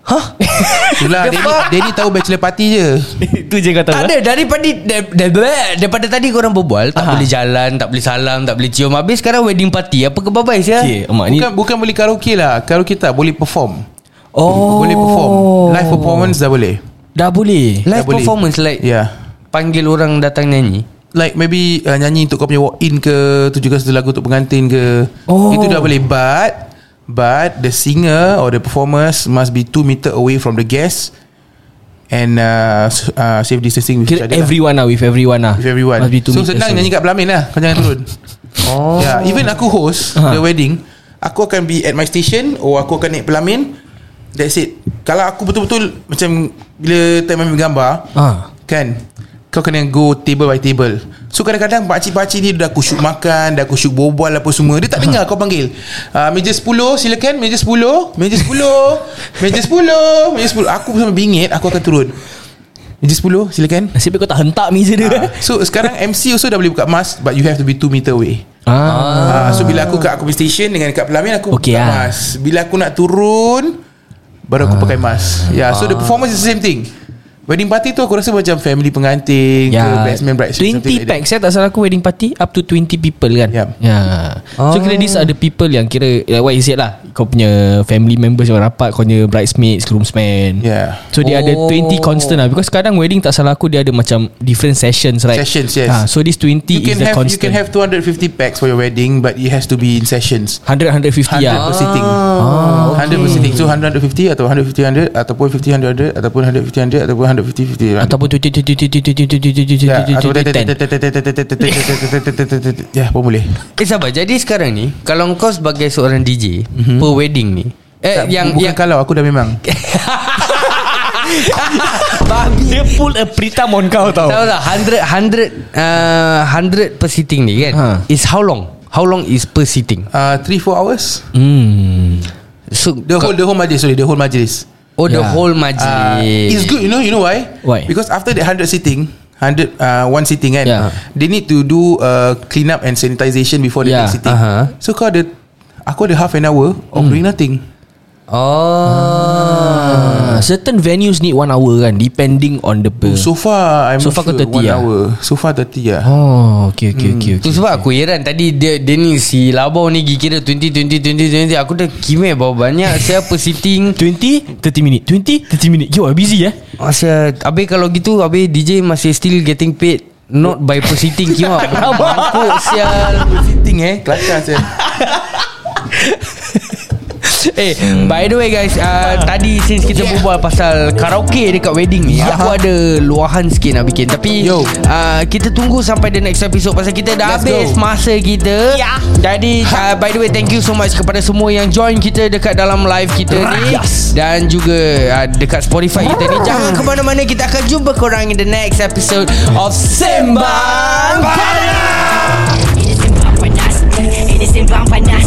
[SPEAKER 4] Itulah
[SPEAKER 2] The
[SPEAKER 4] Danny,
[SPEAKER 2] fuck?
[SPEAKER 4] Danny tahu bachelor party je.
[SPEAKER 3] Itu je kau tahu.
[SPEAKER 2] Tak
[SPEAKER 3] eh?
[SPEAKER 2] ada daripada da- da- da- daripada tadi korang berbual tak
[SPEAKER 3] Aha.
[SPEAKER 2] boleh jalan, tak boleh salam, tak boleh cium. Habis sekarang wedding party. Apa kebabai sia?
[SPEAKER 3] Okay, mak ni
[SPEAKER 4] Bukan bukan boleh karaoke lah. Karaoke tak boleh perform.
[SPEAKER 3] Oh.
[SPEAKER 4] Boleh perform. Live performance dah boleh.
[SPEAKER 3] Dah boleh.
[SPEAKER 2] Live
[SPEAKER 4] Dah boleh.
[SPEAKER 2] performance like
[SPEAKER 4] Yeah.
[SPEAKER 2] panggil orang datang nyanyi.
[SPEAKER 4] Like maybe uh, nyanyi untuk kau punya walk in ke Tujukan satu lagu untuk pengantin ke
[SPEAKER 3] Oh.
[SPEAKER 4] Itu dah boleh But But the singer or the performers Must be 2 meter away from the guest And uh, uh, safe distancing with
[SPEAKER 3] Kira
[SPEAKER 4] each other lah.
[SPEAKER 3] everyone lah with everyone lah.
[SPEAKER 4] With everyone
[SPEAKER 3] Must be two
[SPEAKER 4] So senang
[SPEAKER 3] away.
[SPEAKER 4] nyanyi kat Pelamin lah Kau jangan turun
[SPEAKER 2] Oh.
[SPEAKER 4] yeah, Even aku host
[SPEAKER 3] Ha.
[SPEAKER 4] The wedding Aku akan be at my station Or aku akan naik Pelamin That's it Kalau aku betul-betul Macam Bila time ambil gambar
[SPEAKER 3] Ah.
[SPEAKER 4] Kan Kau kena go table by table So kadang-kadang Pakcik-pakcik ni Dah kusyuk makan Dah kusyuk berbual apa semua Dia tak dengar kau panggil uh, Meja 10 silakan Meja 10 Meja 10 Meja 10 Meja 10 Aku sampai bingit Aku akan turun Meja 10 silakan
[SPEAKER 3] Nasib kau tak hentak meja dia.
[SPEAKER 4] uh, So sekarang MC also dah boleh buka mask But you have to be 2 meter away
[SPEAKER 3] Ah.
[SPEAKER 4] Ah. So bila aku kat aku station Dengan kat pelamin Aku
[SPEAKER 3] Okey
[SPEAKER 4] buka
[SPEAKER 3] ah.
[SPEAKER 4] mask Bila aku nak turun Baru aku pakai mask. Yeah so the performance is the same thing Wedding party tu aku rasa macam family pengantin ke bridesmaid bridesmaid
[SPEAKER 3] 20 packs saya tak salah aku wedding party up to 20 people kan. Ya. So kira these are the people yang kira like what you said lah. Kau punya family members yang rapat, kau punya bridesmaids, groomsmen.
[SPEAKER 4] Yeah.
[SPEAKER 3] So dia ada
[SPEAKER 2] Oh.
[SPEAKER 3] 20 constant lah because kadang wedding tak salah aku dia ada macam different sessions right.
[SPEAKER 4] Sessions, yes.
[SPEAKER 3] Ha, so this 20
[SPEAKER 4] You
[SPEAKER 3] is the
[SPEAKER 4] have
[SPEAKER 3] constant.
[SPEAKER 4] you can have 250 packs for your wedding but it has to be in sessions.
[SPEAKER 3] 100 150
[SPEAKER 4] 100
[SPEAKER 3] ya.
[SPEAKER 4] per sitting.
[SPEAKER 3] Ah,
[SPEAKER 4] 100 per sitting. So 150 atau 150 100 ataupun 50 100 ataupun 150 100 ataupun 150 50.
[SPEAKER 3] Ataupun 20 20 20
[SPEAKER 4] Ya, atau
[SPEAKER 3] 10
[SPEAKER 4] Ya, pun boleh.
[SPEAKER 2] Eh sabar Jadi sekarang ni Kalau kau sebagai seorang DJ Per wedding ni Eh yang
[SPEAKER 4] Bukan kalau aku dah memang.
[SPEAKER 2] Babi
[SPEAKER 3] Dia pull a Prita on kau tau
[SPEAKER 2] Tahu tak 100 100 uh, 100 per sitting ni kan
[SPEAKER 3] Ha.
[SPEAKER 2] Is how long How long is per sitting
[SPEAKER 4] Uh, 3 4 hours.
[SPEAKER 3] Hmm
[SPEAKER 2] So
[SPEAKER 4] The whole the whole majlis sorry, the whole majlis.
[SPEAKER 2] Oh the whole
[SPEAKER 4] Uh,
[SPEAKER 2] majlis
[SPEAKER 4] it's good, you know, you know why?
[SPEAKER 3] Why?
[SPEAKER 4] Because after that 100 sitting, 100 uh, one sitting kan,
[SPEAKER 3] Yeah.
[SPEAKER 4] they need to do uh, clean up and sanitization before the
[SPEAKER 3] Yeah,
[SPEAKER 4] next sitting.
[SPEAKER 2] aha.
[SPEAKER 4] So kau ada aku ada half an hour of doing nothing.
[SPEAKER 2] Oh
[SPEAKER 3] Ah, Certain venues need one hour kan Depending on the per
[SPEAKER 4] So far I'm
[SPEAKER 3] So far
[SPEAKER 4] sure
[SPEAKER 3] 30
[SPEAKER 4] one
[SPEAKER 3] lah?
[SPEAKER 4] hour. So far 30 lah.
[SPEAKER 3] Oh okay okay okay,
[SPEAKER 2] Tu
[SPEAKER 3] okay.
[SPEAKER 2] sebab aku heran Tadi dia, dia ni Si Labau ni kira 20 20 20 20 Aku dah kimai berapa banyak Siapa sitting
[SPEAKER 3] 20 30 minit 20 30 minit You are busy eh
[SPEAKER 2] Masa Habis kalau gitu Habis DJ masih still getting paid Not by per sitting Kima Bangkuk sial
[SPEAKER 4] Sitting eh, kelakar saya.
[SPEAKER 2] Eh by the way guys uh, Tadi since kita yeah. berbual pasal Karaoke dekat wedding ni Aku ada luahan sikit nak bikin Tapi
[SPEAKER 4] Yo.
[SPEAKER 2] uh, Kita tunggu sampai the next episode Pasal kita dah
[SPEAKER 4] Let's
[SPEAKER 2] habis
[SPEAKER 4] go.
[SPEAKER 2] masa kita
[SPEAKER 3] Ya.
[SPEAKER 2] Jadi uh, by the way Thank you so much Kepada semua yang join kita Dekat dalam live kita ni
[SPEAKER 3] Yes.
[SPEAKER 2] Dan juga uh, Dekat Spotify kita ni Jangan ke mana-mana Kita akan jumpa korang In the next episode Of Sembang Panas
[SPEAKER 1] Ini sembang panas Ini sembang panas